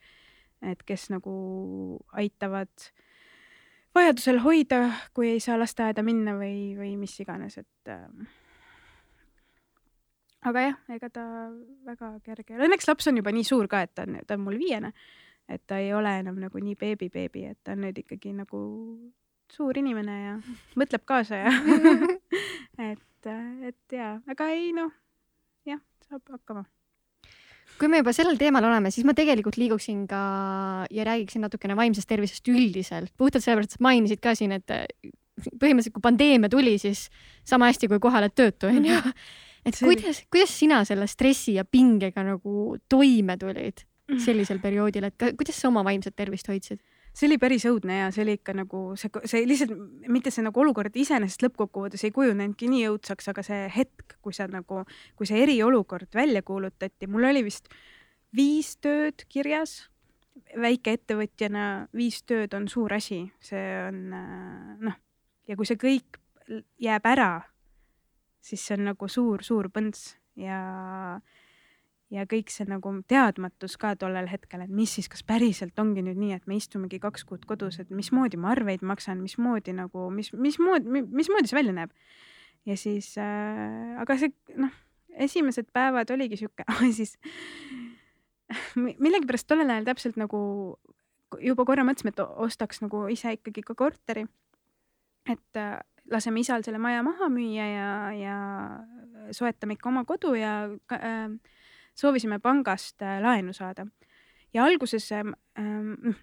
et kes nagu aitavad vajadusel hoida, kui ei saa lasteaeda minna või, või mis iganes, et aga jah, ega ta väga kerge ei ole, õnneks laps on juba nii suur ka, et ta on, ta on mul viiene, et ta ei ole enam nagu nii beebi-beebi, et ta on nüüd ikkagi nagu suur inimene ja mõtleb kaasa ja et, et ja, aga ei noh, jah, saab hakkama. Kui me juba sellel teemal oleme, siis ma tegelikult liiguksin ka ja räägiksin natukene vaimsest tervisest üldiselt, puhtalt sellepärast, et mainisid ka siin, et põhimõtteliselt kui pandeemia tuli, siis sama hästi kui kohale töötu onju et see... kuidas, kuidas sina selle stressi ja pingega nagu toime tulid sellisel perioodil, et ka, kuidas sa oma vaimset tervist hoidsid? see oli päris õudne ja see oli ikka nagu see, see lihtsalt mitte see nagu olukord iseenesest lõppkokkuvõttes ei kujunenudki nii õudsaks, aga see hetk, kui sa nagu, kui see eriolukord välja kuulutati, mul oli vist viis tööd kirjas. väikeettevõtjana viis tööd on suur asi, see on noh, ja kui see kõik jääb ära, siis see on nagu suur-suur põnts ja ja kõik see nagu teadmatus ka tollel hetkel, et mis siis, kas päriselt ongi nüüd nii, et me istumegi kaks kuud kodus, et mismoodi ma arveid maksan, mismoodi nagu, mis, mismoodi, mismoodi see välja näeb. ja siis äh,, aga see noh, esimesed päevad oligi sihuke siis millegipärast tollel ajal täpselt nagu juba korra mõtlesime, et ostaks nagu ise ikkagi ka korteri. et äh, laseme isal selle maja maha müüa ja, ja soetame ikka oma kodu ja äh, soovisime pangast äh, laenu saada. ja alguses äh,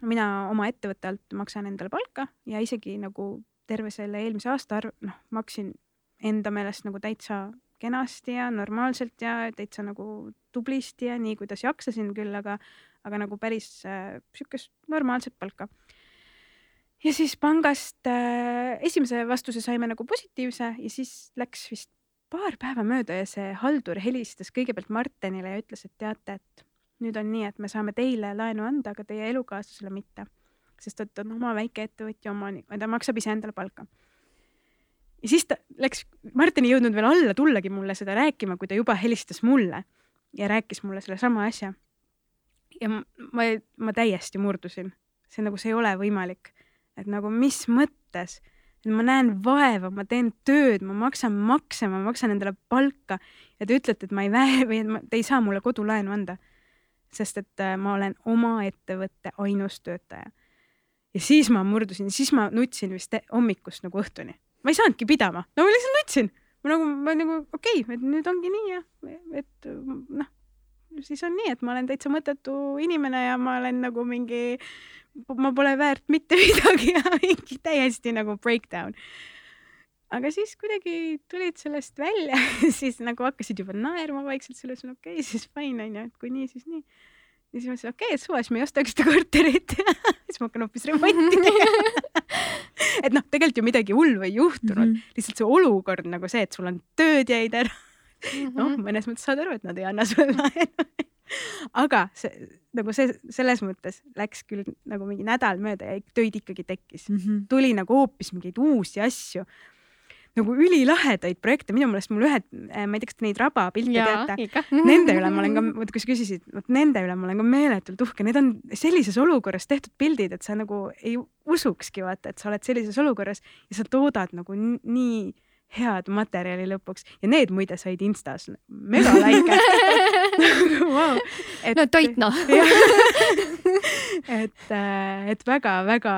mina oma ettevõtte alt maksan endale palka ja isegi nagu terve selle eelmise aasta arv, noh, maksin enda meelest nagu täitsa kenasti ja normaalselt ja täitsa nagu tublisti ja nii, kuidas jaksasin küll, aga, aga nagu päris äh, sihukest normaalset palka ja siis pangast äh, esimese vastuse saime nagu positiivse ja siis läks vist paar päeva mööda ja see haldur helistas kõigepealt Martenile ja ütles, et teate, et nüüd on nii, et me saame teile laenu anda, aga teie elukaaslasele mitte. sest et on oma väikeettevõtja omanik, ta maksab iseendale palka. ja siis ta läks, Martin ei jõudnud veel alla tullagi mulle seda rääkima, kui ta juba helistas mulle ja rääkis mulle sellesama asja. ja ma, ma, täiesti murdusin, see nagu, see ei ole võimalik, et nagu mis mõttes et ma näen vaeva, ma teen tööd, ma maksan makse, ma maksan endale palka ja te ütlete, et ma ei vää- või et ma, te ei saa mulle kodulaenu anda. sest et äh, ma olen oma ettevõtte ainus töötaja. ja siis ma murdusin, siis ma nutsin vist hommikust nagu õhtuni. ma ei saanudki pidama, no ma lihtsalt nutsin. ma nagu, ma nagu okei okay,, et nüüd ongi nii ja et noh, siis on nii, et ma olen täitsa mõttetu inimene ja ma olen nagu mingi ma pole väärt mitte midagi ja mingi täiesti nagu breakdown. aga siis kuidagi tulid sellest välja siis nagu hakkasid juba naerma vaikselt selles, okei okay,, siis fine onju, et kui nii, siis nii. ja siis ma ütlesin, okei okay,, et suva, siis me ei ostagi seda korterit siis ma hakkan hoopis remonti tegema et noh, tegelikult ju midagi hullu ei juhtunud mm, -hmm. lihtsalt see olukord nagu see, et sul on tööd jäid ära. Noh, mõnes mõttes saad aru, et nad ei anna sulle laenu. Aga see nagu see selles mõttes läks küll nagu mingi nädal mööda ja töid ikkagi tekkis. Mm. -hmm. tuli nagu hoopis mingeid uusi asju. Nagu ülilahedaid projekte, minu meelest mul ühed, äh, ma ei tea, kas te neid rabapilte teate, nende üle ma olen ka, vot kui sa küsisid, vot nende üle ma olen ka meeletult uhke, need on sellises olukorras tehtud pildid, et sa nagu ei usukski vaata, et sa oled sellises olukorras ja sa toodad nagu nii head materjali lõpuks. Ja need muide said Instas mega like wow.. no toit noh et, äh, et väga-väga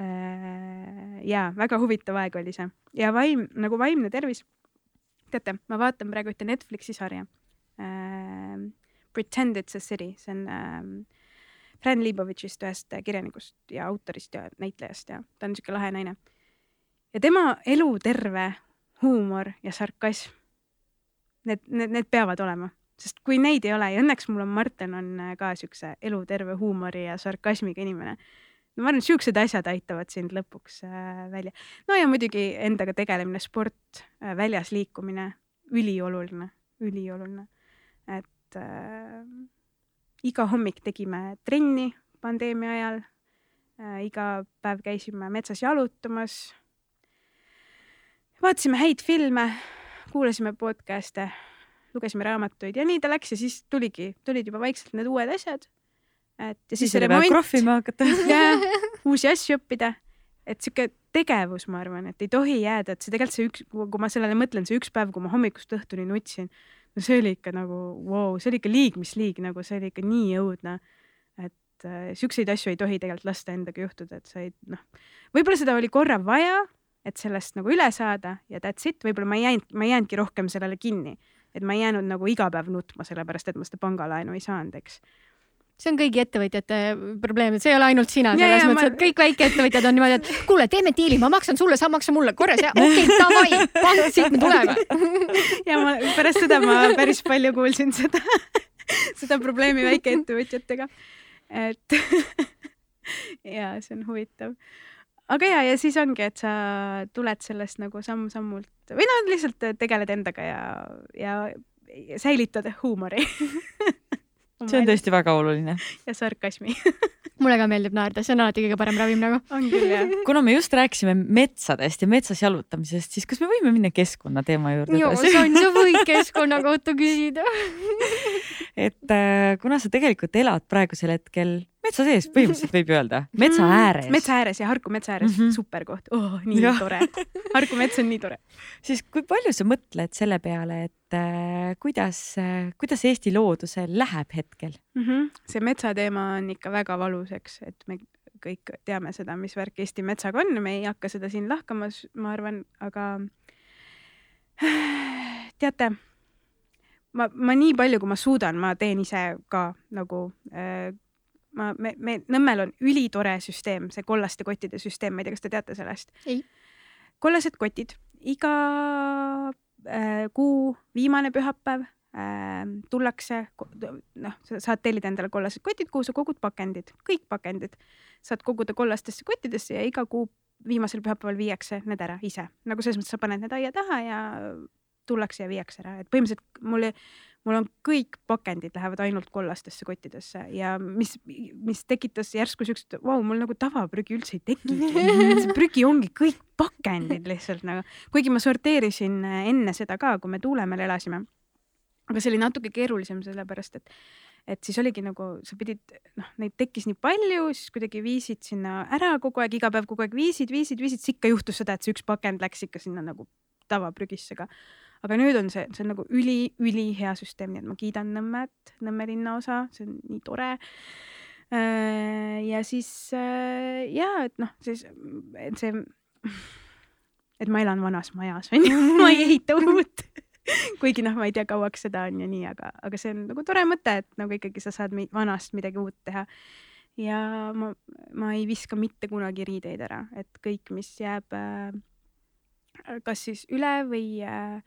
äh, ja väga huvitav aeg oli see. Ja vaim nagu vaimne tervis. teate, ma vaatan praegu ühte Netflixi sarja. Äh,. Pretend it's a city, see on äh, Fran Lebovitšist, ühest kirjanikust ja autorist ja näitlejast ja ta on siuke lahe naine. ja tema eluterve huumor ja sarkasm. Need, need, need peavad olema, sest kui neid ei ole ja õnneks mul on, Marten on äh, ka siukse eluterve huumori ja sarkasmiga inimene. no ma arvan, et siuksed asjad aitavad sind lõpuks äh, välja. no ja muidugi endaga tegelemine, sport äh,, väljas liikumine, ülioluline, ülioluline. et äh, iga hommik tegime trenni pandeemia ajal äh,. iga päev käisime metsas jalutamas vaatasime häid filme, kuulasime podcast'e, lugesime raamatuid ja nii ta läks ja siis tuligi, tulid juba vaikselt need uued asjad. et ja siis, siis vaja krohvima hakata. uusi asju õppida. et sihuke tegevus, ma arvan, et ei tohi jääda, et see tegelikult see üks, kui ma sellele mõtlen, see üks päev, kui ma hommikust õhtuni nutsin, no see oli ikka nagu wow,, see oli ikka liig, mis liig, nagu see oli ikka nii õudne. et äh, siukseid asju ei tohi tegelikult lasta endaga juhtuda, et sa ei noh, võib-olla seda oli korra vaja et sellest nagu üle saada ja that's it, võib-olla ma ei jäänud, ma ei jäänudki rohkem sellele kinni, et ma ei jäänud nagu iga päev nutma, sellepärast et ma seda pangalaenu ei saanud, eks see on kõigi ettevõtjate probleem, et see ei ole ainult sina, selles mõttes, et kõik väikeettevõtjad on niimoodi, et kuule, teeme diili, ma maksan sulle, sa maksa mulle, korras ja okei okay,, davai, pank, siit me tuleme. ja ma pärast seda ma päris palju kuulsin seda, seda probleemi väikeettevõtjatega. et ja see on huvitav aga ja, ja siis ongi, et sa tuled sellest nagu samm-sammult või noh, lihtsalt tegeled endaga ja, ja säilitad huumori see on tõesti väga oluline. ja sarkasmi mulle ka meeldib naerda, see on alati kõige parem ravim nagu. on küll jah. kuna me just rääkisime metsadest ja metsas jalutamisest, siis kas me võime minna keskkonna teema juurde? joo, Sonn, sa võid keskkonna kohta küsida et äh, kuna sa tegelikult elad praegusel hetkel metsa sees, põhimõtteliselt võib öelda, metsa mm, ääres. metsa ääres ja Harku metsa ääres mm, -hmm. super koht oh,, nii ja. tore. Harku mets on nii tore. siis kui palju sa mõtled selle peale, et äh, kuidas äh,, kuidas Eesti loodusel läheb hetkel mm? -hmm. see metsateema on ikka väga valus, eks, et me kõik teame seda, mis värk Eesti metsaga on, me ei hakka seda siin lahkama, ma arvan, aga teate ma, ma nii palju, kui ma suudan, ma teen ise ka nagu äh, ma, me, me Nõmmel on ülitore süsteem, see kollaste kottide süsteem, ma ei tea, kas te teate sellest? kollased kotid, iga äh, kuu viimane pühapäev äh, tullakse, noh, sa saad tellida endale kollased kotid, kuhu sa kogud pakendid, kõik pakendid. Saad koguda kollastesse kottidesse ja iga kuu viimasel pühapäeval viiakse need ära ise, nagu selles mõttes sa paned need aia taha ja tullakse ja viiakse ära, et põhimõtteliselt mul, mul on kõik pakendid lähevad ainult kollastesse kottidesse ja mis, mis tekitas järsku siukest, vau, mul nagu tavaprügi üldse ei tekigi. prügi ongi kõik pakendid lihtsalt nagu, kuigi ma sorteerisin enne seda ka, kui me Tuulemäel elasime. aga see oli natuke keerulisem, sellepärast et et siis oligi nagu sa pidid, noh, neid tekkis nii palju, siis kuidagi viisid sinna ära kogu aeg, iga päev kogu aeg viisid, viisid, viisid, siis ikka juhtus seda, et see üks pakend läks ikka sinna nagu tavaprügisse ka aga nüüd on see, see on nagu üli-ülihea süsteem, nii et ma kiidan Nõmmet, Nõmme linnaosa, see on nii tore. Äh, ja siis äh, ja et noh, siis et see, et ma elan vanas majas onju ma ei ehita uut kuigi noh, ma ei tea, kauaks seda on ja nii, aga, aga see on nagu tore mõte, et nagu ikkagi sa saad vanast midagi uut teha. ja ma, ma ei viska mitte kunagi riideid ära, et kõik, mis jääb äh, kas siis üle või äh,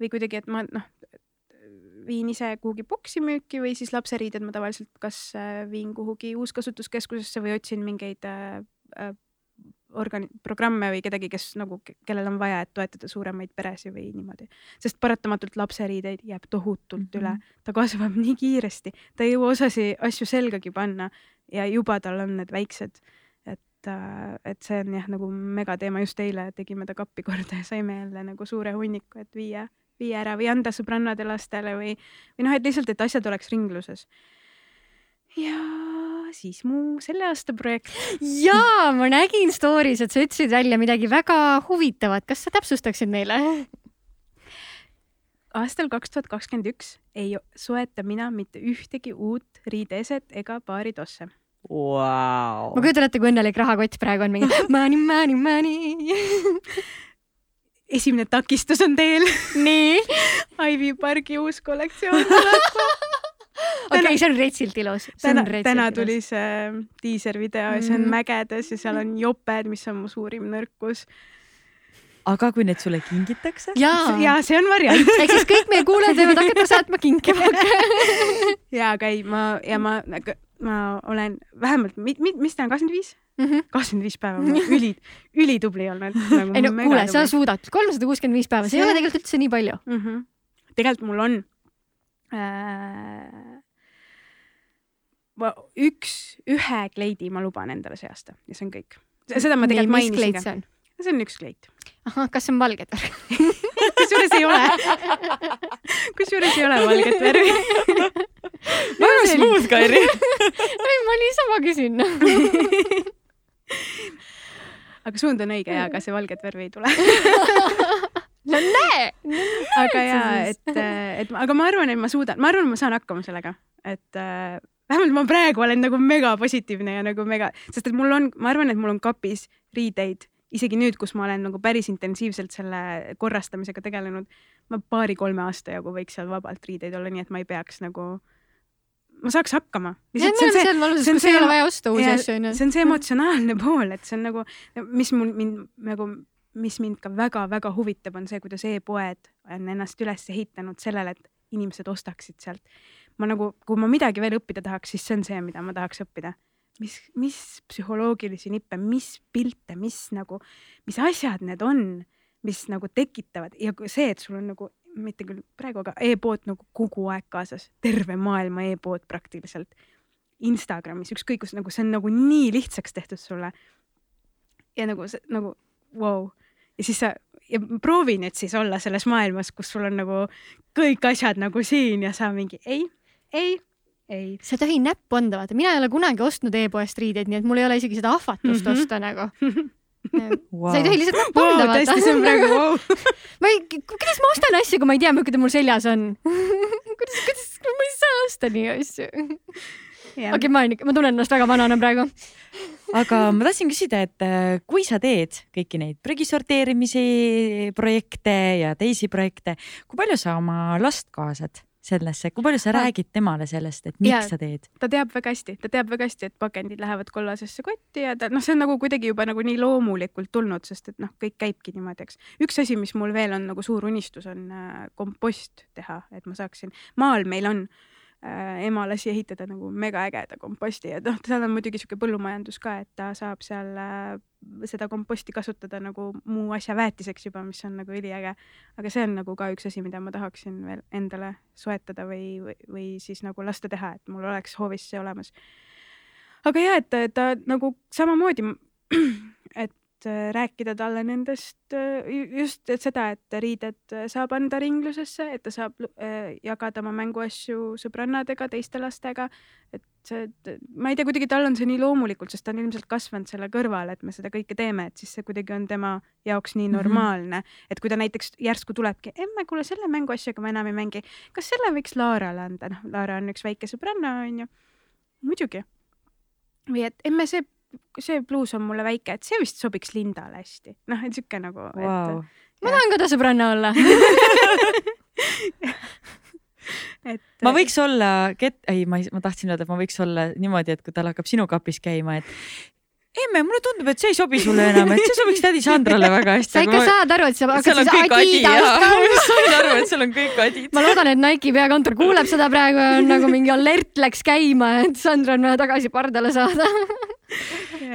või kuidagi, et ma noh, viin ise kuhugi boksi müüki või siis lapseriided ma tavaliselt kas äh, viin kuhugi uuskasutuskeskusesse või otsin mingeid äh, äh, organi-, programme või kedagi, kes nagu, kellel on vaja, et toetada suuremaid peresid või niimoodi. sest paratamatult lapseriideid jääb tohutult mm -hmm. üle, ta kasvab nii kiiresti, ta ei jõua osasi asju selgagi panna ja juba tal on need väiksed et, äh, et see on jah, nagu megateema, just eile tegime ta kappi korda ja saime jälle nagu suure hunniku, et viia viia ära või anda sõbrannade lastele või, või noh, et lihtsalt, et asjad oleks ringluses. ja siis mu selle aasta projekt. ja ma nägin story's, et sa ütlesid välja midagi väga huvitavat, kas sa täpsustaksid meile? aastal kaks tuhat kakskümmend üks ei soeta mina mitte ühtegi uut riideeset ega baaritosse wow.. ma kujutan ette, kui õnnelik rahakott praegu on mingi money, money, money esimene takistus on teel. nii Ivy Pargi uus kollektsioon tuleb okei okay,, see on retsilt ilus. täna, täna tuli see diiservideo ja see on mm. mägedes ja seal on joped, mis on mu suurim nõrkus aga kui need sulle kingitakse? jaa ja, see on variant ehk siis kõik meie kuulajad võivad hakata saatma kinke ja, aga ei, ma ja ma, ma olen vähemalt, mis ta on, kakskümmend viis? Mhm. kakskümmend viis päeva, üli, ülitubli olnud nagu. ei no kuule, sa suudad, kolmsada kuuskümmend viis päeva, see ei ole tegelikult üldse nii palju mm. -hmm. tegelikult mul on äh, üks, ühe kleidi ma luban endale see aasta ja see on kõik. seda ma tegelikult mainisin ka. See on üks kleit. ahah, kas see on valget värvi kusjuures ei ole. kusjuures ei ole valget värvi väga smooth, Kairi. ei, ma niisama küsin aga suund on õige ja, aga see valget värvi ei tule no näe, aga ja, et, et aga ma arvan, et ma suudan, ma arvan, et ma saan hakkama sellega, et äh, vähemalt ma praegu olen nagu mega positiivne ja nagu mega, sest et mul on, ma arvan, et mul on kapis riideid isegi nüüd, kus ma olen nagu päris intensiivselt selle korrastamisega tegelenud, ma paari-kolme aasta jagu võiks seal vabalt riideid olla, nii et ma ei peaks nagu ma saaks hakkama. see on see, seal valuses, kus ei ole vaja osta uusi asju onju. see on see emotsionaalne pool, et see on nagu, mis mul mind nagu, mis mind ka väga-väga huvitab, on see, kuidas e-poed on ennast üles ehitanud sellele, et inimesed ostaksid sealt. ma nagu, kui ma midagi veel õppida tahaks, siis see on see, mida ma tahaks õppida. Mis, mis psühholoogilisi nippe, mis pilte, mis nagu, mis asjad need on, mis nagu tekitavad ja see, et sul on nagu mitte küll praegu, aga e-pood nagu kogu aeg kaasas, terve maailma e-pood praktiliselt. Instagramis, ükskõik kus, nagu see on nagu nii lihtsaks tehtud sulle. ja nagu see nagu vau wow. ja siis sa ja proovi nüüd siis olla selles maailmas, kus sul on nagu kõik asjad nagu siin ja sa mingi ei, ei, ei. sa ei tohi näppu anda, vaata, mina ei ole kunagi ostnud e-poest riideid, nii et mul ei ole isegi seda ahvatlust mm -hmm. osta nagu wow.. sa ei tohi lihtsalt näppu anda wow,, vaata. tõesti, see on praegu wow. ma ei, kuidas ma ostan asju, kui ma ei tea, milline ta mul seljas on kuidas, kuidas, ma ei saa osta nii asju okei ma olen ikka, ma tunnen ennast väga vanana praegu. aga ma tahtsin küsida, et äh, kui sa teed kõiki neid prügi sorteerimise projekte ja teisi projekte, kui palju sa oma last kaasad? Sellesse, kui palju sa räägid temale sellest, et miks ja, sa teed? ta teab väga hästi, ta teab väga hästi, et pakendid lähevad kollasesse kotti ja ta noh, see on nagu kuidagi juba nagu nii loomulikult tulnud, sest et noh, kõik käibki niimoodi, eks. üks asi, mis mul veel on nagu suur unistus, on äh, kompost teha, et ma saaksin, maal meil on Äh, ema lasi ehitada nagu megaägeda komposti ja noh, seal on muidugi sihuke põllumajandus ka, et ta saab seal äh, seda komposti kasutada nagu muu asja väetiseks juba, mis on nagu üliäge. aga see on nagu ka üks asi, mida ma tahaksin veel endale soetada või, või, või siis nagu lasta teha, et mul oleks hoovis see olemas. aga ja, et ta nagu samamoodi, et Äh, rääkida talle nendest äh, just et seda, et riided äh, saab anda ringlusesse, et ta saab jagada oma mänguasju sõbrannadega, teiste lastega. et see, ma ei tea, kuidagi tal on see nii loomulikult, sest ta on ilmselt kasvanud selle kõrval, et me seda kõike teeme, et siis see kuidagi on tema jaoks nii mhm. normaalne mm, -hmm. et kui ta näiteks järsku tulebki, emme, kuule selle mänguasjaga ma enam ei mängi, kas selle võiks Laarale anda, noh, Laara on üks väike sõbranna, onju. muidugi. või et emme, see see pluus on mulle väike, et see vist sobiks Lindale hästi. noh, et sihuke nagu wow.. ma tahan ka ta sõbranna olla et. ma võiks olla, ei, ma ei, ma tahtsin öelda, et ma võiks olla niimoodi, et kui tal hakkab sinu kapis käima, et emme, mulle tundub, et see ei sobi sulle enam, et see sobiks tädi Sandrale väga hästi. sa ikka ma... saad aru, et sa hakkad siis Adidast kandma. sain aru, et seal on kõik Adid. ma loodan, et Nike'i peakontor kuuleb seda praegu ja on nagu mingi alert läks käima, et Sandra on vaja tagasi pardale saada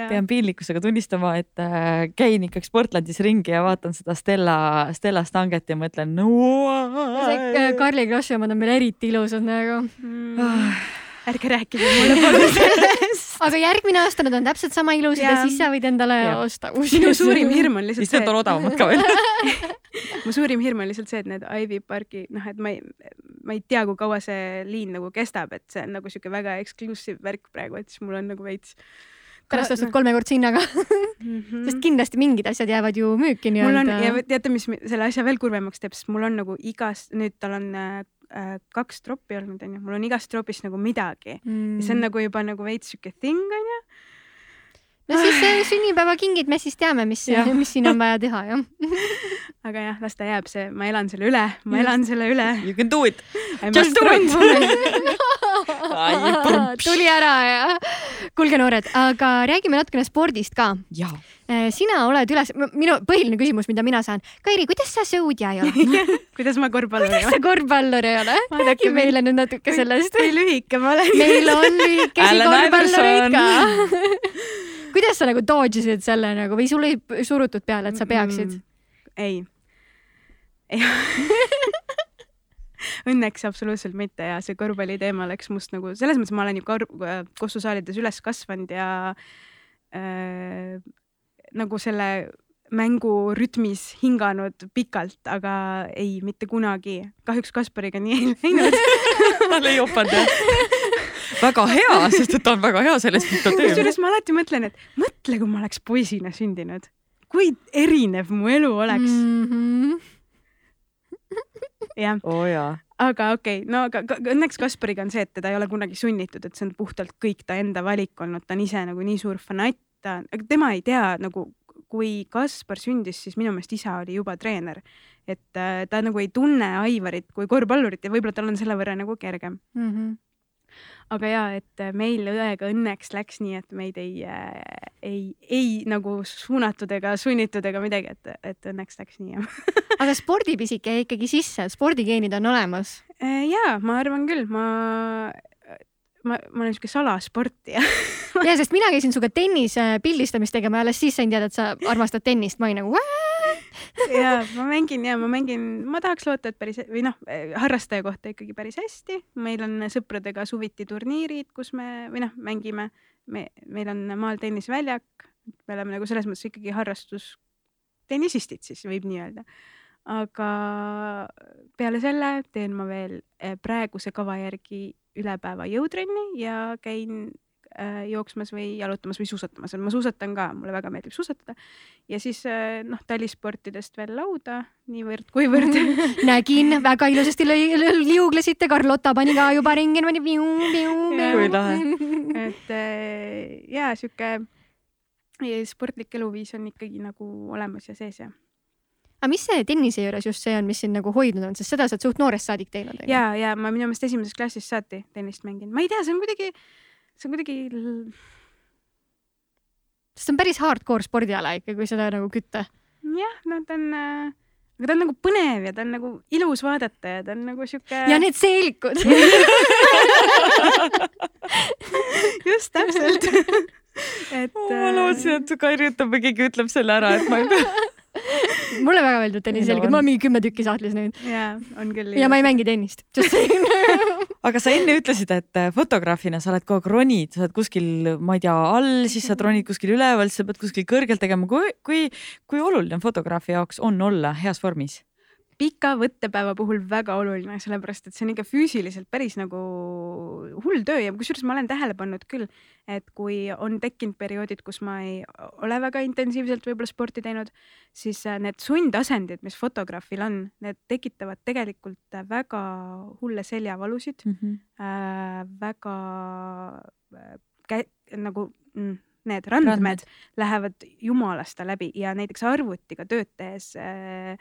pean piinlikkusega tunnistama, et äh, käin ikkagi Sportlandis ringi ja vaatan seda Stella, Stella Stanget ja mõtlen no,. see Carly Krossi omad on veel eriti ilusad nagu mm ärge rääkige mulle palun sellest. aga järgmine aasta nad on täpselt sama ilusad ja, ja siis sa võid endale ja. osta uusi. minu suurim hirm on lihtsalt see. siis need on odavamad ka veel mu suurim hirm on lihtsalt see, et need Ivy Parki, noh, et ma ei, ma ei tea, kui kaua see liin nagu kestab, et see on nagu sihuke väga exclusive värk praegu, et siis mul on nagu veits pärast ostud kolmekordse hinnaga mm. -hmm. sest kindlasti mingid asjad jäävad ju müüki nii-öelda. mul on ja teate, mis selle asja veel kurvemaks teeb, sest mul on nagu igast, nüüd tal on äh, äh, kaks troppi olnud, onju, mul on igast tropist nagu midagi mm. ja see on nagu juba nagu veits siuke thing, onju no siis äh, sünnipäevakingid, me siis teame, mis, mis siin on vaja teha, jah aga jah, las ta jääb see, ma elan selle üle, ma elan selle üle. You can do it. Just do it tuli ära ja. kuulge, noored, aga räägime natukene spordist ka. Äh, sina oled üles, minu põhiline küsimus, mida mina saan. Kairi, kuidas sa sõudja ei ole kuidas ma korvpallur ei ole? kuidas sa korvpallur ei ole? räägi meile nüüd natuke sellest. kui lühike ma olen. meil on lühikesi korvpallureid ka kuidas sa nagu dodge isid selle nagu või sul ei surutud peale, et sa peaksid mm,? ei ei Õnneks absoluutselt mitte ja see korvpalli teema läks must nagu selles mõttes, ma olen ju kor-, Kossu saalides üles kasvanud ja äh, nagu selle mängu rütmis hinganud pikalt, aga ei, mitte kunagi. kahjuks Kaspariga nii ei läinud tal ei jopanud jah? väga hea, sest et ta on väga hea selles, mis ta teeb. kusjuures ma alati mõtlen, et mõtle, kui ma oleks poisina sündinud, kui erinev mu elu oleks mm. -hmm. jah oh,. jaa aga okei okay,, no aga õnneks Kaspariga on see, et teda ei ole kunagi sunnitud, et see on puhtalt kõik ta enda valik olnud, ta on ise nagu nii suur fanatt, ta, aga tema ei tea nagu, kui Kaspar sündis, siis minu meelest isa oli juba treener. et äh, ta nagu ei tunne Aivarit kui korvpallurit ja võib-olla tal on selle võrra nagu kergem mm. -hmm aga ja, et meil õega õnneks läks nii, et meid ei, ei, ei nagu suunatud ega sunnitud ega midagi, et, et õnneks läks nii aga spordipisik jäi ikkagi sisse, spordigeenid on olemas? Äh, ja ma arvan küll, ma ma, ma olen siuke salasportija. Ja, sest mina käisin sinuga tennis pildistamist tegema ja alles siis sain teada, et sa armastad tennist, ma olin nagu ja ma mängin ja ma mängin, ma tahaks loota, et päris või noh, harrastaja kohta ikkagi päris hästi. meil on sõpradega suviti turniirid, kus me või noh, mängime. me, meil on maal tennisväljak, me oleme nagu selles mõttes ikkagi harrastus tennisistid siis võib nii öelda aga peale selle teen ma veel eh, praeguse kava järgi üle päeva jõutrenni ja käin äh, jooksmas või jalutamas või suusatamas, ma suusatan ka, mulle väga meeldib suusatada. ja siis äh, noh, talisportidest veel lauda niivõrd-kuivõrd nägin, väga ilusasti liuglesite, Carlotta pani ka juba ringi niimoodi kui lahe. et äh, ja sihuke sportlik eluviis on ikkagi nagu olemas ja sees ja aga mis see tennise juures just see on, mis sind nagu hoidnud on, sest seda sa oled suht noorest saadik teinud? ja, ja ma minu meelest esimesest klassist saati tennist mängin, ma ei tea, see on kuidagi, see on kuidagi. sest see on päris hardcore spordiala ikka, kui seda nagu kütta. jah, no ta on äh, aga ta on nagu põnev ja ta on nagu ilus vaadata ja ta on nagu sihuke. ja need seelikud just täpselt et oh,. ma lootsin, et Kairi ütleb või keegi ütleb selle ära, et ma ei pea mulle väga meeldib tenniselged, ma olen mingi kümme tükki sahtlis nüüd. jaa, on küll. ja ma ei mängi tennist, aga sa enne ütlesid, et äh, fotograafina sa oled kogu aeg ronid, sa oled kuskil, ma ei tea, all, siis sa ronid kuskil üleval, siis sa pead kuskil kõrgelt tegema. kui, kui, kui oluline fotograafi jaoks on olla heas vormis? Pika võttepäeva puhul väga oluline, sellepärast et see on ikka füüsiliselt päris nagu hull töö ja kusjuures ma olen tähele pannud küll, et kui on tekkinud perioodid, kus ma ei ole väga intensiivselt võib-olla sporti teinud, siis äh, need sundasendid, mis fotograafil on, need tekitavad tegelikult väga hulle seljavalusid mm, -hmm. äh, väga äh, nagu mm, need randmed, randmed lähevad jumalast läbi ja näiteks arvutiga tööd tehes äh,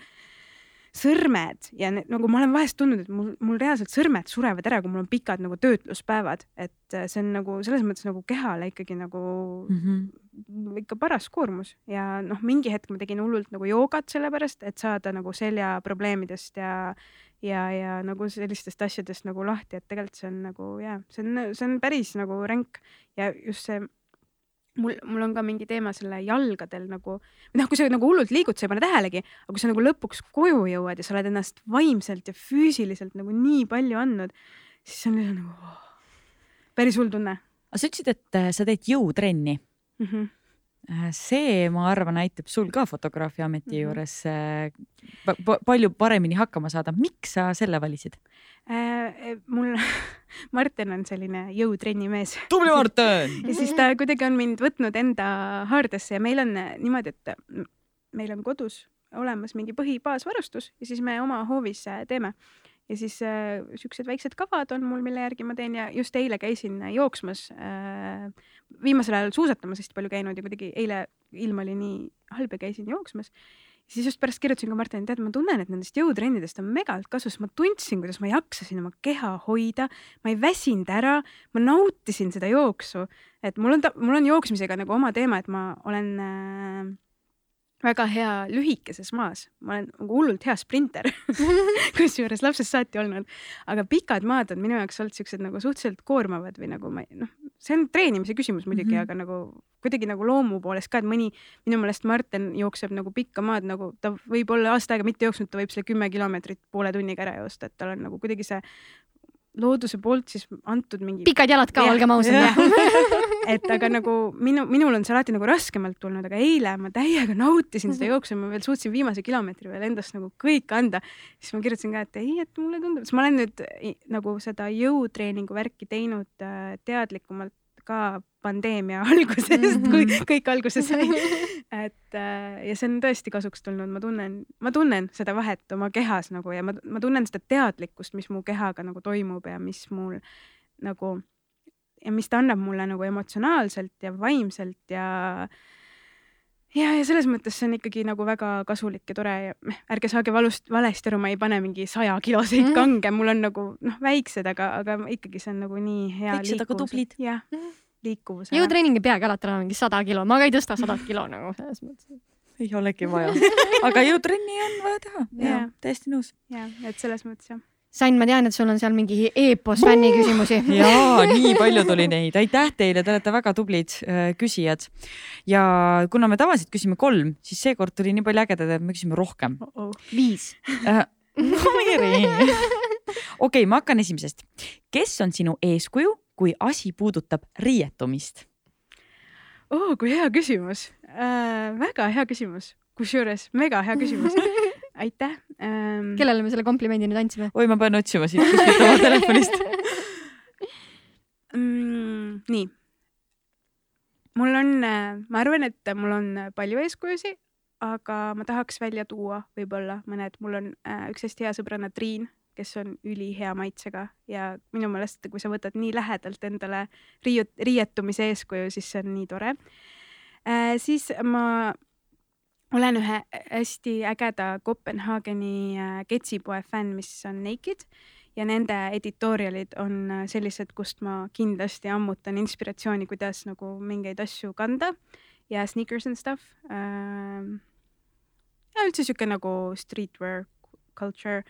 sõrmed ja need, nagu ma olen vahest tundnud, et mul, mul reaalselt sõrmed surevad ära, kui mul on pikad nagu töötluspäevad, et äh, see on nagu selles mõttes nagu kehale ikkagi nagu mm -hmm. ikka paras koormus. Ja noh, mingi hetk ma tegin hullult nagu joogat sellepärast, et saada nagu seljaprobleemidest ja ja, ja nagu sellistest asjadest nagu lahti, et tegelikult see on nagu ja see on, see on päris nagu ränk. Ja just see mul, mul on ka mingi teema selle jalgadel nagu, või noh, kui sa nagu hullult liigud, sa ei pane tähelegi, aga kui sa nagu lõpuks koju jõuad ja sa oled ennast vaimselt ja füüsiliselt nagu nii palju andnud, siis on nagu oh, päris hull tunne. aga sa ütlesid, et äh, sa teed jõutrenni mm. -hmm see, ma arvan, aitab sul ka fotograafia ameti mm -hmm. juures äh, palju paremini hakkama saada. miks sa selle valisid äh,? mul Martin on selline jõutrenni mees. tubli Martin ja siis ta kuidagi on mind võtnud enda haardesse ja meil on niimoodi, et meil on kodus olemas mingi põhibaasvarustus ja siis me oma hoovis äh, teeme. ja siis äh, siuksed väiksed kavad on mul, mille järgi ma teen ja just eile käisin jooksmas äh,. Viimasel ajal suusatamas hästi palju käinud ja kuidagi eile ilm oli nii halb ja käisin jooksmas siis just pärast kirjutasin ka Martinile, tead, ma tunnen, et nendest jõutrennidest on megalt kasu, sest ma tundsin, kuidas ma jaksasin oma keha hoida, ma ei väsinud ära, ma nautisin seda jooksu, et mul on, mul on jooksmisega nagu oma teema, et ma olen äh, väga hea lühikeses maas, ma olen nagu hullult hea sprinter. Kusjuures lapsest saati olnud, aga pikad maad on minu jaoks olnud siuksed nagu suhteliselt koormavad või nagu ma noh, see on treenimise küsimus muidugi mm, -hmm. aga nagu kuidagi nagu loomu poolest ka, et mõni minu meelest Martin jookseb nagu pikka maad, nagu ta võib olla aasta aega mitte jooksnud, ta võib selle kümme kilomeetrit poole tunniga ära joosta, et tal on nagu kuidagi see looduse poolt siis antud mingi. pikad jalad ka, olgem ausad et aga nagu minu, minul on see alati nagu raskemalt tulnud, aga eile ma täiega nautisin seda mhm. jooksu, ma veel suutsin viimase kilomeetri veel endast nagu kõik anda. siis ma kirjutasin ka, et ei, et mulle tundub, sest ma olen nüüd nagu seda jõutreeningu värki teinud äh, teadlikumalt ka pandeemia algusest, kui mhm. kõik alguse sai. et äh, ja see on tõesti kasuks tulnud, ma tunnen, ma tunnen seda vahet oma kehas nagu ja ma, ma tunnen seda teadlikkust, mis mu kehaga nagu toimub ja mis mul nagu ja mis ta annab mulle nagu emotsionaalselt ja vaimselt ja ja, ja selles mõttes see on ikkagi nagu väga kasulik ja tore ja ärge saage valust, valesti aru, ma ei pane mingi sajakiloseid mm. kange, mul on nagu noh, väiksed, aga, aga ikkagi see on nagu nii hea. väiksed, aga tublid. jah mm., liikuvus. jõutreening ei peagi alati olema mingi sada kilo, ma ka ei tõsta sadat kilo nagu selles mõttes. ei olegi vaja, aga jõutrenni on vaja teha ja täiesti nõus. ja, et selles mõttes jah Sain, ma tean, et sul on seal mingi eepos fänni küsimusi. jaa, nii palju tuli neid, aitäh teile, te olete väga tublid äh, küsijad. ja kuna me tavaliselt küsime kolm, siis seekord tuli nii palju ägedaid, et me küsime rohkem oh. -oh. viis äh,. okei ma hakkan esimesest. kes on sinu eeskuju, kui asi puudutab riietumist? oo oh,, kui hea küsimus äh,. väga hea küsimus, kusjuures mega hea küsimus aitäh ähm.... kellele me selle komplimendi nüüd andsime? oi, ma pean otsima siit kuskilt oma telefonist mm,. nii. mul on, ma arvan, et mul on palju eeskujusid, aga ma tahaks välja tuua võib-olla mõned, mul on äh, üks hästi hea sõbranna Triin, kes on ülihea maitsega ja minu meelest, kui sa võtad nii lähedalt endale riiut-, riietumise eeskuju, siis see on nii tore äh,. siis ma olen ühe hästi ägeda Kopenhaageni äh, ketsipoe fänn, mis on Naked ja nende editorialid on äh, sellised, kust ma kindlasti ammutan inspiratsiooni, kuidas nagu mingeid asju kanda ja sneakers and stuff. Ähm, ja üldse sihuke nagu streetwear culture,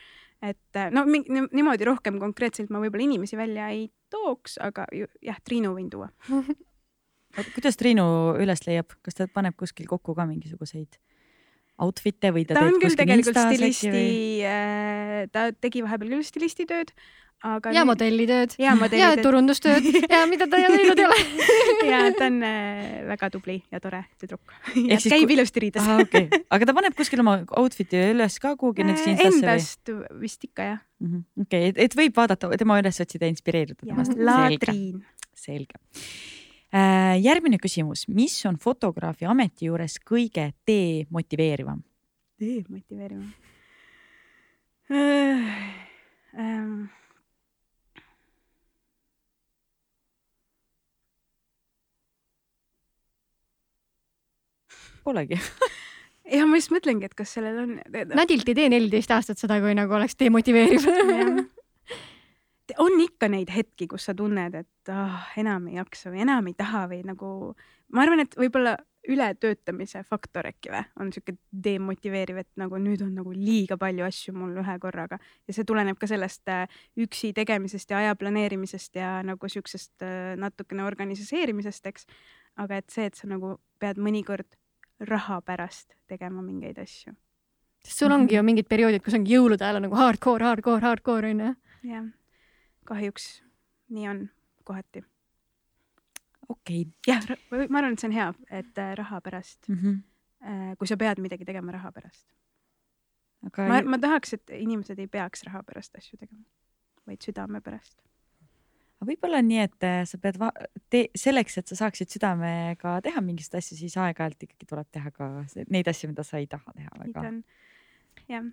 et äh, no niimoodi rohkem konkreetselt ma võib-olla inimesi välja ei tooks, aga jah, Triinu võin tuua kuidas Triinu üles leiab, kas ta paneb kuskil kokku ka mingisuguseid outfit'e või ta, ta on küll tegelikult stilisti või..., äh, ta tegi vahepeal küll stilisti tööd, aga. ja modellitööd ja, ja turundustööd ja mida ta ei teinud ei ole ja ta on äh, väga tubli ja tore tüdruk. ja käib kui... ilusti riides ah,. Okay. aga ta paneb kuskil oma outfit'i üles ka kuhugi näiteks äh, Instasse või? Endast vist ikka jah -hmm.. okei et võib vaadata tema üles otsida ja inspireeruda temast. Laadriin. selge järgmine küsimus, mis on fotograafi ameti juures kõige demotiveerivam? demotiveerivam äh,? Ähm. Polegi ja ma just mõtlengi, et kas sellel on. Nadilt ei tee neliteist aastat seda, kui nagu oleks demotiveeriv on ikka neid hetki, kus sa tunned, et oh, enam ei jaksa või enam ei taha või nagu ma arvan, et võib-olla ületöötamise faktor äkki või on sihuke demotiveeriv, et nagu nüüd on nagu liiga palju asju mul ühe korraga ja see tuleneb ka sellest äh, üksi tegemisest ja aja planeerimisest ja nagu siuksest äh, natukene organiseerimisest, eks. aga et see, et sa nagu pead mõnikord raha pärast tegema mingeid asju. sest sul ongi ju mingid perioodid, kus ongi jõulude ajal on nagu hardcore, hardcore, hardcore onju. jah kahjuks nii on kohati. okei okay.. jah, ma arvan, et see on hea, et äh, raha pärast mm, -hmm. kui sa pead midagi tegema raha pärast. aga ma, ma tahaks, et inimesed ei peaks raha pärast asju tegema, vaid südame pärast aga võib-olla on nii, et äh, sa pead selleks, et sa saaksid südamega teha mingisuguseid asju, siis aeg-ajalt ikkagi tuleb teha ka neid asju, mida sa ei taha teha väga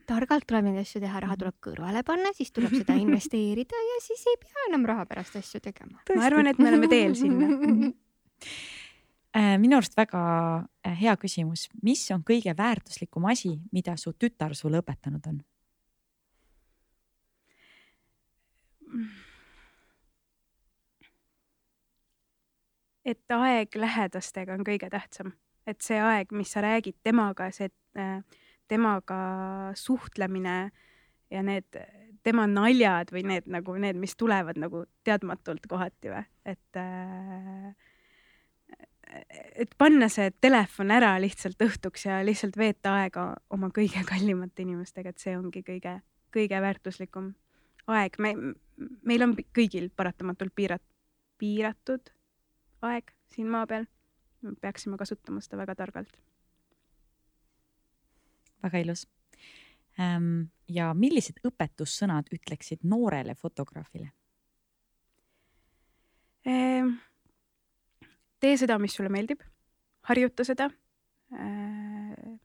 targalt tuleb neid asju teha, raha mhm. tuleb kõrvale panna, siis tuleb seda investeerida ja siis ei pea enam raha pärast asju tegema. ma arvan, et me oleme teel sinna äh, minu arust väga äh, hea küsimus, mis on kõige väärtuslikum asi, mida su tütar sulle õpetanud on? et aeg lähedastega on kõige tähtsam, et see aeg, mis sa räägid temaga, see äh, temaga suhtlemine ja need tema naljad või need nagu need, mis tulevad nagu teadmatult kohati või, et äh, et panna see telefon ära lihtsalt õhtuks ja lihtsalt veeta aega oma kõige kallimate inimestega, et see ongi kõige, kõige väärtuslikum aeg. me, meil on kõigil paratamatult piirat-, piiratud aeg siin maa peal. me peaksime kasutama seda väga targalt väga ilus. Ja millised õpetussõnad ütleksid noorele fotograafile? Ehm, tee seda, mis sulle meeldib, harjuta seda. Ehm,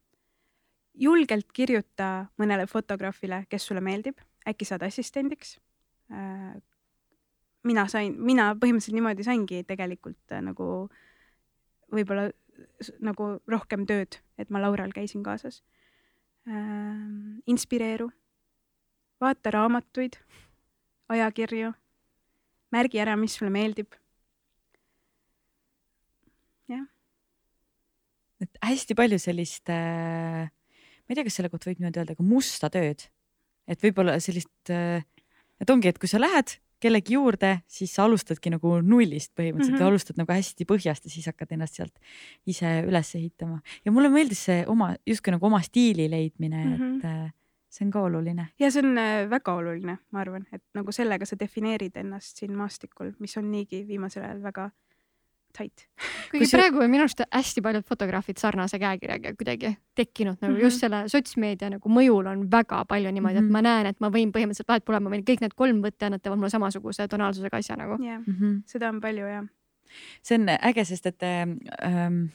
julgelt kirjuta mõnele fotograafile, kes sulle meeldib, äkki saad assistendiks. mina sain, mina põhimõtteliselt niimoodi saingi tegelikult äh, nagu võib-olla nagu rohkem tööd, et ma Laural käisin kaasas äh, inspireeru, vaata raamatuid, ajakirju, märgi ära, mis sulle meeldib. jah. et hästi palju sellist äh,, ma ei tea, kas selle kohta võib niimoodi öelda, aga musta tööd, et võib-olla sellist äh, et ongi, et kui sa lähed kellegi juurde, siis sa alustadki nagu nullist põhimõtteliselt mm, -hmm. alustad nagu hästi põhjast ja siis hakkad ennast sealt ise üles ehitama. ja mulle meeldis see oma, justkui nagu oma stiili leidmine mm, -hmm. et mhm. äh, see on ka oluline. ja see on äh, väga oluline, ma arvan, et nagu sellega sa defineerid ennast siin maastikul, mis on niigi viimasel ajal väga tight. kuigi see... praegu on minu arust hästi paljud fotograafid sarnase käekirjaga kuidagi tekkinud nagu mm -hmm. just selle sotsmeedia nagu mõjul on väga palju niimoodi mm, -hmm. et mhm. ma näen, et ma võin põhimõtteliselt vahet pole, ma võin kõik need kolm võtta ja nad teevad mulle samasuguse tonaalsusega asja nagu. jah yeah. mm -hmm., seda on palju jah see on äge, sest et äh,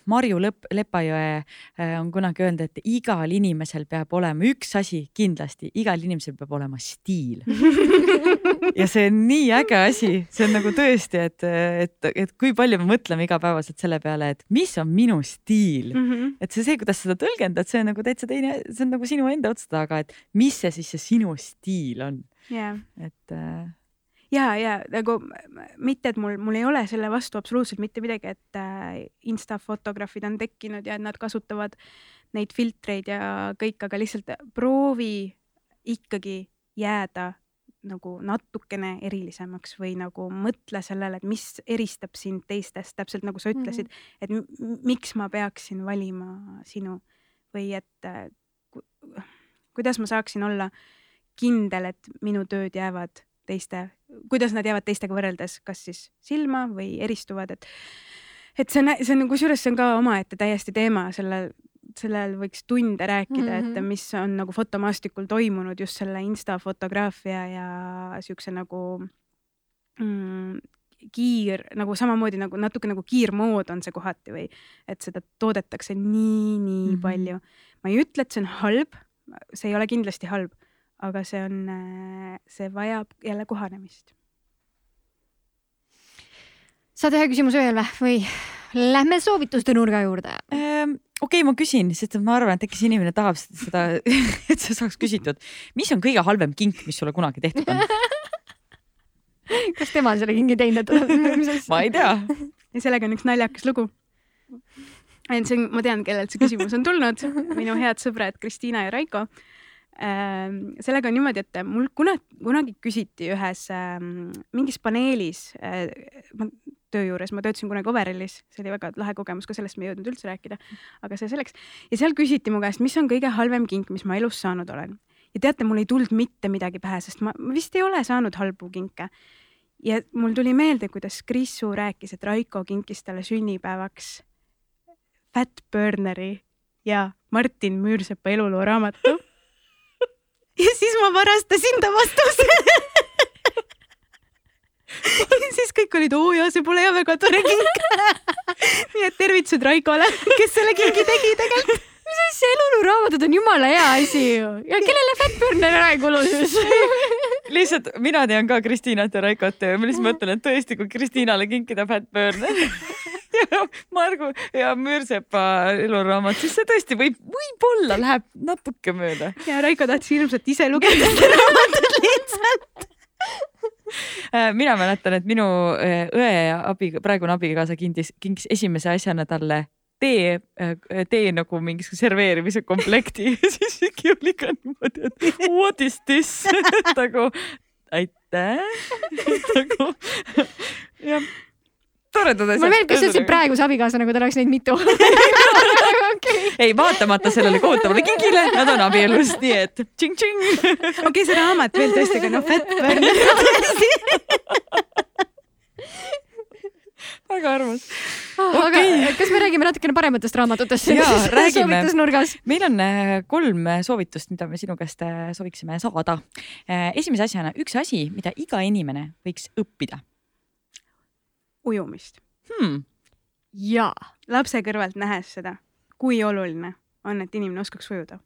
Marju Lõpp, Lepajõe äh, on kunagi öelnud, et igal inimesel peab olema üks asi kindlasti, igal inimesel peab olema stiil. Ja see on nii äge asi, see on nagu tõesti, et, et, et kui palju me mõtleme igapäevaselt selle peale, et mis on minu stiil. Mm, -hmm. et see, see, kuidas seda tõlgendad, see on nagu täitsa teine, see on nagu sinu enda otsa taga, et mis see siis see sinu stiil on. Yeah.. et äh, ja, ja nagu mitte, et mul, mul ei ole selle vastu absoluutselt mitte midagi, et äh, Insta fotograafid on tekkinud ja nad kasutavad neid filtreid ja kõik, aga lihtsalt proovi ikkagi jääda nagu natukene erilisemaks või nagu mõtle sellele, et mis eristab sind teistest, täpselt nagu sa ütlesid mm, -hmm. et miks ma peaksin valima sinu või et äh, ku, kuidas ma saaksin olla kindel, et minu tööd jäävad teiste kuidas nad jäävad teistega võrreldes, kas siis silma või eristuvad, et et see on, see on kusjuures see on ka omaette täiesti teema, sellel, sellel võiks tunde rääkida mm, -hmm. et mhm. mis on nagu fotomaastikul toimunud just selle insta fotograafia ja siukse nagu mm, kiir nagu samamoodi nagu natuke nagu kiirmood on see kohati või et seda toodetakse nii, nii mm -hmm. palju. ma ei ütle, et see on halb, see ei ole kindlasti halb aga see on, äh, see vajab jälle kohanemist. saad ühe küsimuse veel või, või lähme soovituste nurga juurde ähm,? okei okay,, ma küsin, sest ma arvan, et äkki see inimene tahab seda, et see saaks küsitud. mis on kõige halvem kink, mis sulle kunagi tehtud on kas tema on selle kingi teinud ma ei tea. ja sellega on üks naljakas lugu. et see on, ma tean, kellelt see küsimus on tulnud, minu head sõbrad Kristiina ja Raiko sellega on niimoodi, et mul kunagi, kunagi küsiti ühes ähm, mingis paneelis äh,, ma töö juures, ma töötasin kunagi Overellis, see oli väga lahe kogemus, ka sellest me ei jõudnud üldse rääkida, aga see selleks. ja seal küsiti mu käest, mis on kõige halvem kink, mis ma elus saanud olen. ja teate, mul ei tulnud mitte midagi pähe, sest ma, ma vist ei ole saanud halbu kinke. ja mul tuli meelde, kuidas Krissu rääkis, et Raiko kinkis talle sünnipäevaks Fat Burneri ja Martin Müürsepa eluloo raamatu ja siis ma varastasin ta vastuse. Ja siis kõik olid, oo jaa, see pole jah väga tore kink. Nii et tervitused Raikole, kes selle kingi tegi tegelikult. Mis asja, eluluraamatud on jumala hea asi ju. Ja kellele Fat Burner ära ei kulu siis? Lihtsalt mina tean ka Kristiinat ja Raikot ja ma lihtsalt mõtlen, et tõesti, kui Kristiinale kinkida Fat Burner Margu ja Müürsepa eluraamat, siis see tõesti võib, võib-olla läheb natuke mööda. ja Raiko tahtis hirmsalt ise lugeda seda raamatut lihtsalt. Äh, mina mäletan, et minu äh, õe abi, praegune abikaasa kinkis, kinkis esimese asjana talle tee, äh, tee nagu mingisuguse serveerimise komplekti. Ja siis ikka oli ka niimoodi, et what is this? Nagu aitäh. Nagu jah toredad asjad. mulle meeldib, kas sa ütlesid praeguse abikaasa, nagu tal oleks neid mitu okay. ei, vaatamata sellele kohutavale kingile, nad on abielus, nii et tšing-tšing. okei okay,, see raamat veel tõesti, aga noh, burner tõesti väga armas oh,. aga kas me räägime natukene parematest raamatutest? jaa, räägime. meil on äh, kolm soovitust, mida me sinu käest äh, sooviksime saada. Äh, esimese asjana üks asi, mida iga inimene võiks õppida ujumist hmm.. jaa. lapse kõrvalt nähes seda, kui oluline on, et inimene oskaks ujuda.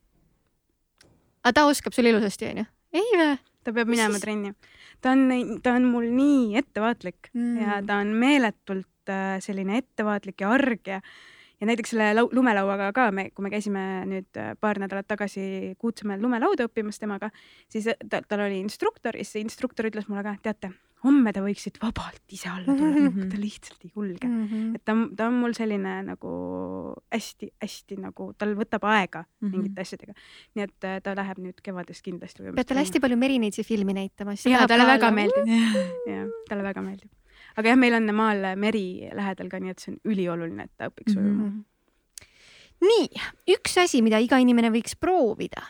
aga ta oskab sul ilusasti, onju? ei vä? ta peab minema siis... trenni. ta on, ta on mul nii ettevaatlik mm. ja ta on meeletult äh, selline ettevaatlik ja arg ja ja näiteks selle lumelauaga ka me, kui me käisime nüüd äh, paar nädalat tagasi Kuutsemäel lumelauda õppimas temaga, siis äh, ta, tal oli instruktor ja siis see instruktor ütles mulle ka, teate, homme ta võiks siit vabalt ise alla tulla mm, -hmm. ta lihtsalt ei julge mm. -hmm. et ta, ta on mul selline nagu hästi-hästi nagu, tal võtab aega mm -hmm. mingite asjadega. nii et äh, ta läheb nüüd kevadest kindlasti. pead talle hästi palju Merineitsi filmi näitama. ja talle väga meeldib. jah, talle väga meeldib. aga jah, meil on maal meri lähedal ka, nii et see on ülioluline, et ta õpiks ujuma mm. -hmm. nii, üks asi, mida iga inimene võiks proovida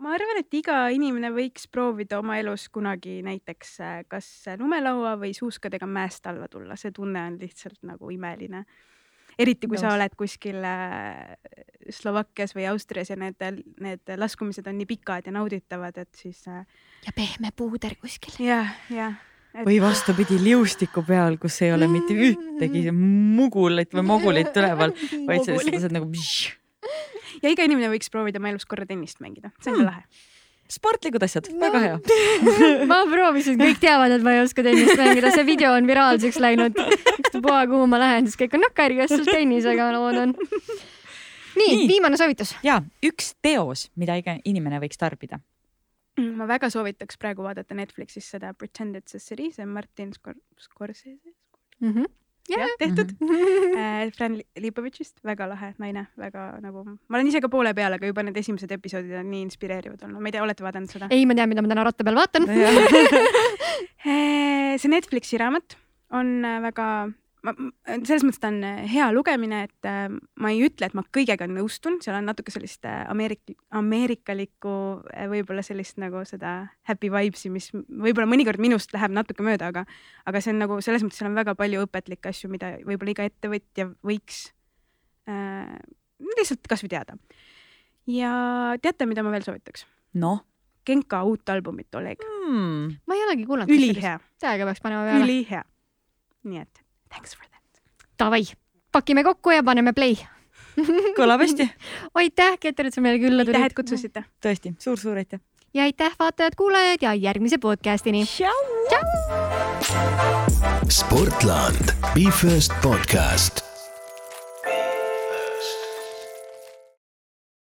ma arvan, et iga inimene võiks proovida oma elus kunagi näiteks äh, kas lumelaua või suuskadega mäest alla tulla, see tunne on lihtsalt nagu imeline. eriti kui Nõus. sa oled kuskil äh, Slovakkias või Austrias ja need, need laskumised on nii pikad ja nauditavad, et siis. Äh, ja pehme puuder kuskil. jah, jah et.... või vastupidi, liustiku peal, kus ei ole mitte ühtegi mugulit või mogulit üleval, vaid sellised nagu ja iga inimene võiks proovida oma elus korra tennist mängida, see on hmm. ka lahe sportlikud asjad no., väga hea ma proovisin, kõik teavad, et ma ei oska tennist mängida, see video on viraalseks läinud. ükspuha, kuhu ma lähen, siis kõik on nakari, kes sul tennisega lood on. nii, nii., viimane soovitus. ja üks teos, mida iga inimene võiks tarbida. Mm, ma väga soovitaks praegu vaadata Netflixis seda Pretend it's a city, see on Martin Skor-, Scorsese mm. -hmm jah, tehtud mm. -hmm. Fran Lipovitšist, väga lahe naine, väga nagu, ma olen ise ka poole peal, aga juba need esimesed episoodid on nii inspireerivad olnud, ma ei tea, olete vaadanud seda? ei, ma tean, mida ma täna ratta peal vaatan äh, see Netflixi raamat on äh, väga ma, selles mõttes ta on äh, hea lugemine, et äh, ma ei ütle, et ma kõigega nõustun, seal on natuke sellist äh, Ameerik-, ameerikalikku võib-olla sellist nagu seda happy vibes'i, mis võib-olla mõnikord minust läheb natuke mööda, aga, aga see on nagu selles mõttes, seal on väga palju õpetlikke asju, mida võib-olla iga ettevõtja võiks äh, lihtsalt kasvõi teada. ja teate, mida ma veel soovitaks? noh? Genka uut albumit, Oleg hmm.. ma ei olegi kuulanud. ülihea. täiega peaks panema peale. ülihea. nii et Thanks for that. Davai, pakime kokku ja paneme play kõlab hästi aitäh, Keter, et sa meile külla tulid. aitäh, et kutsusite. tõesti suur,, suur-suur aitäh. ja aitäh, vaatajad-kuulajad ja järgmise podcastini. sportland, Be First podcast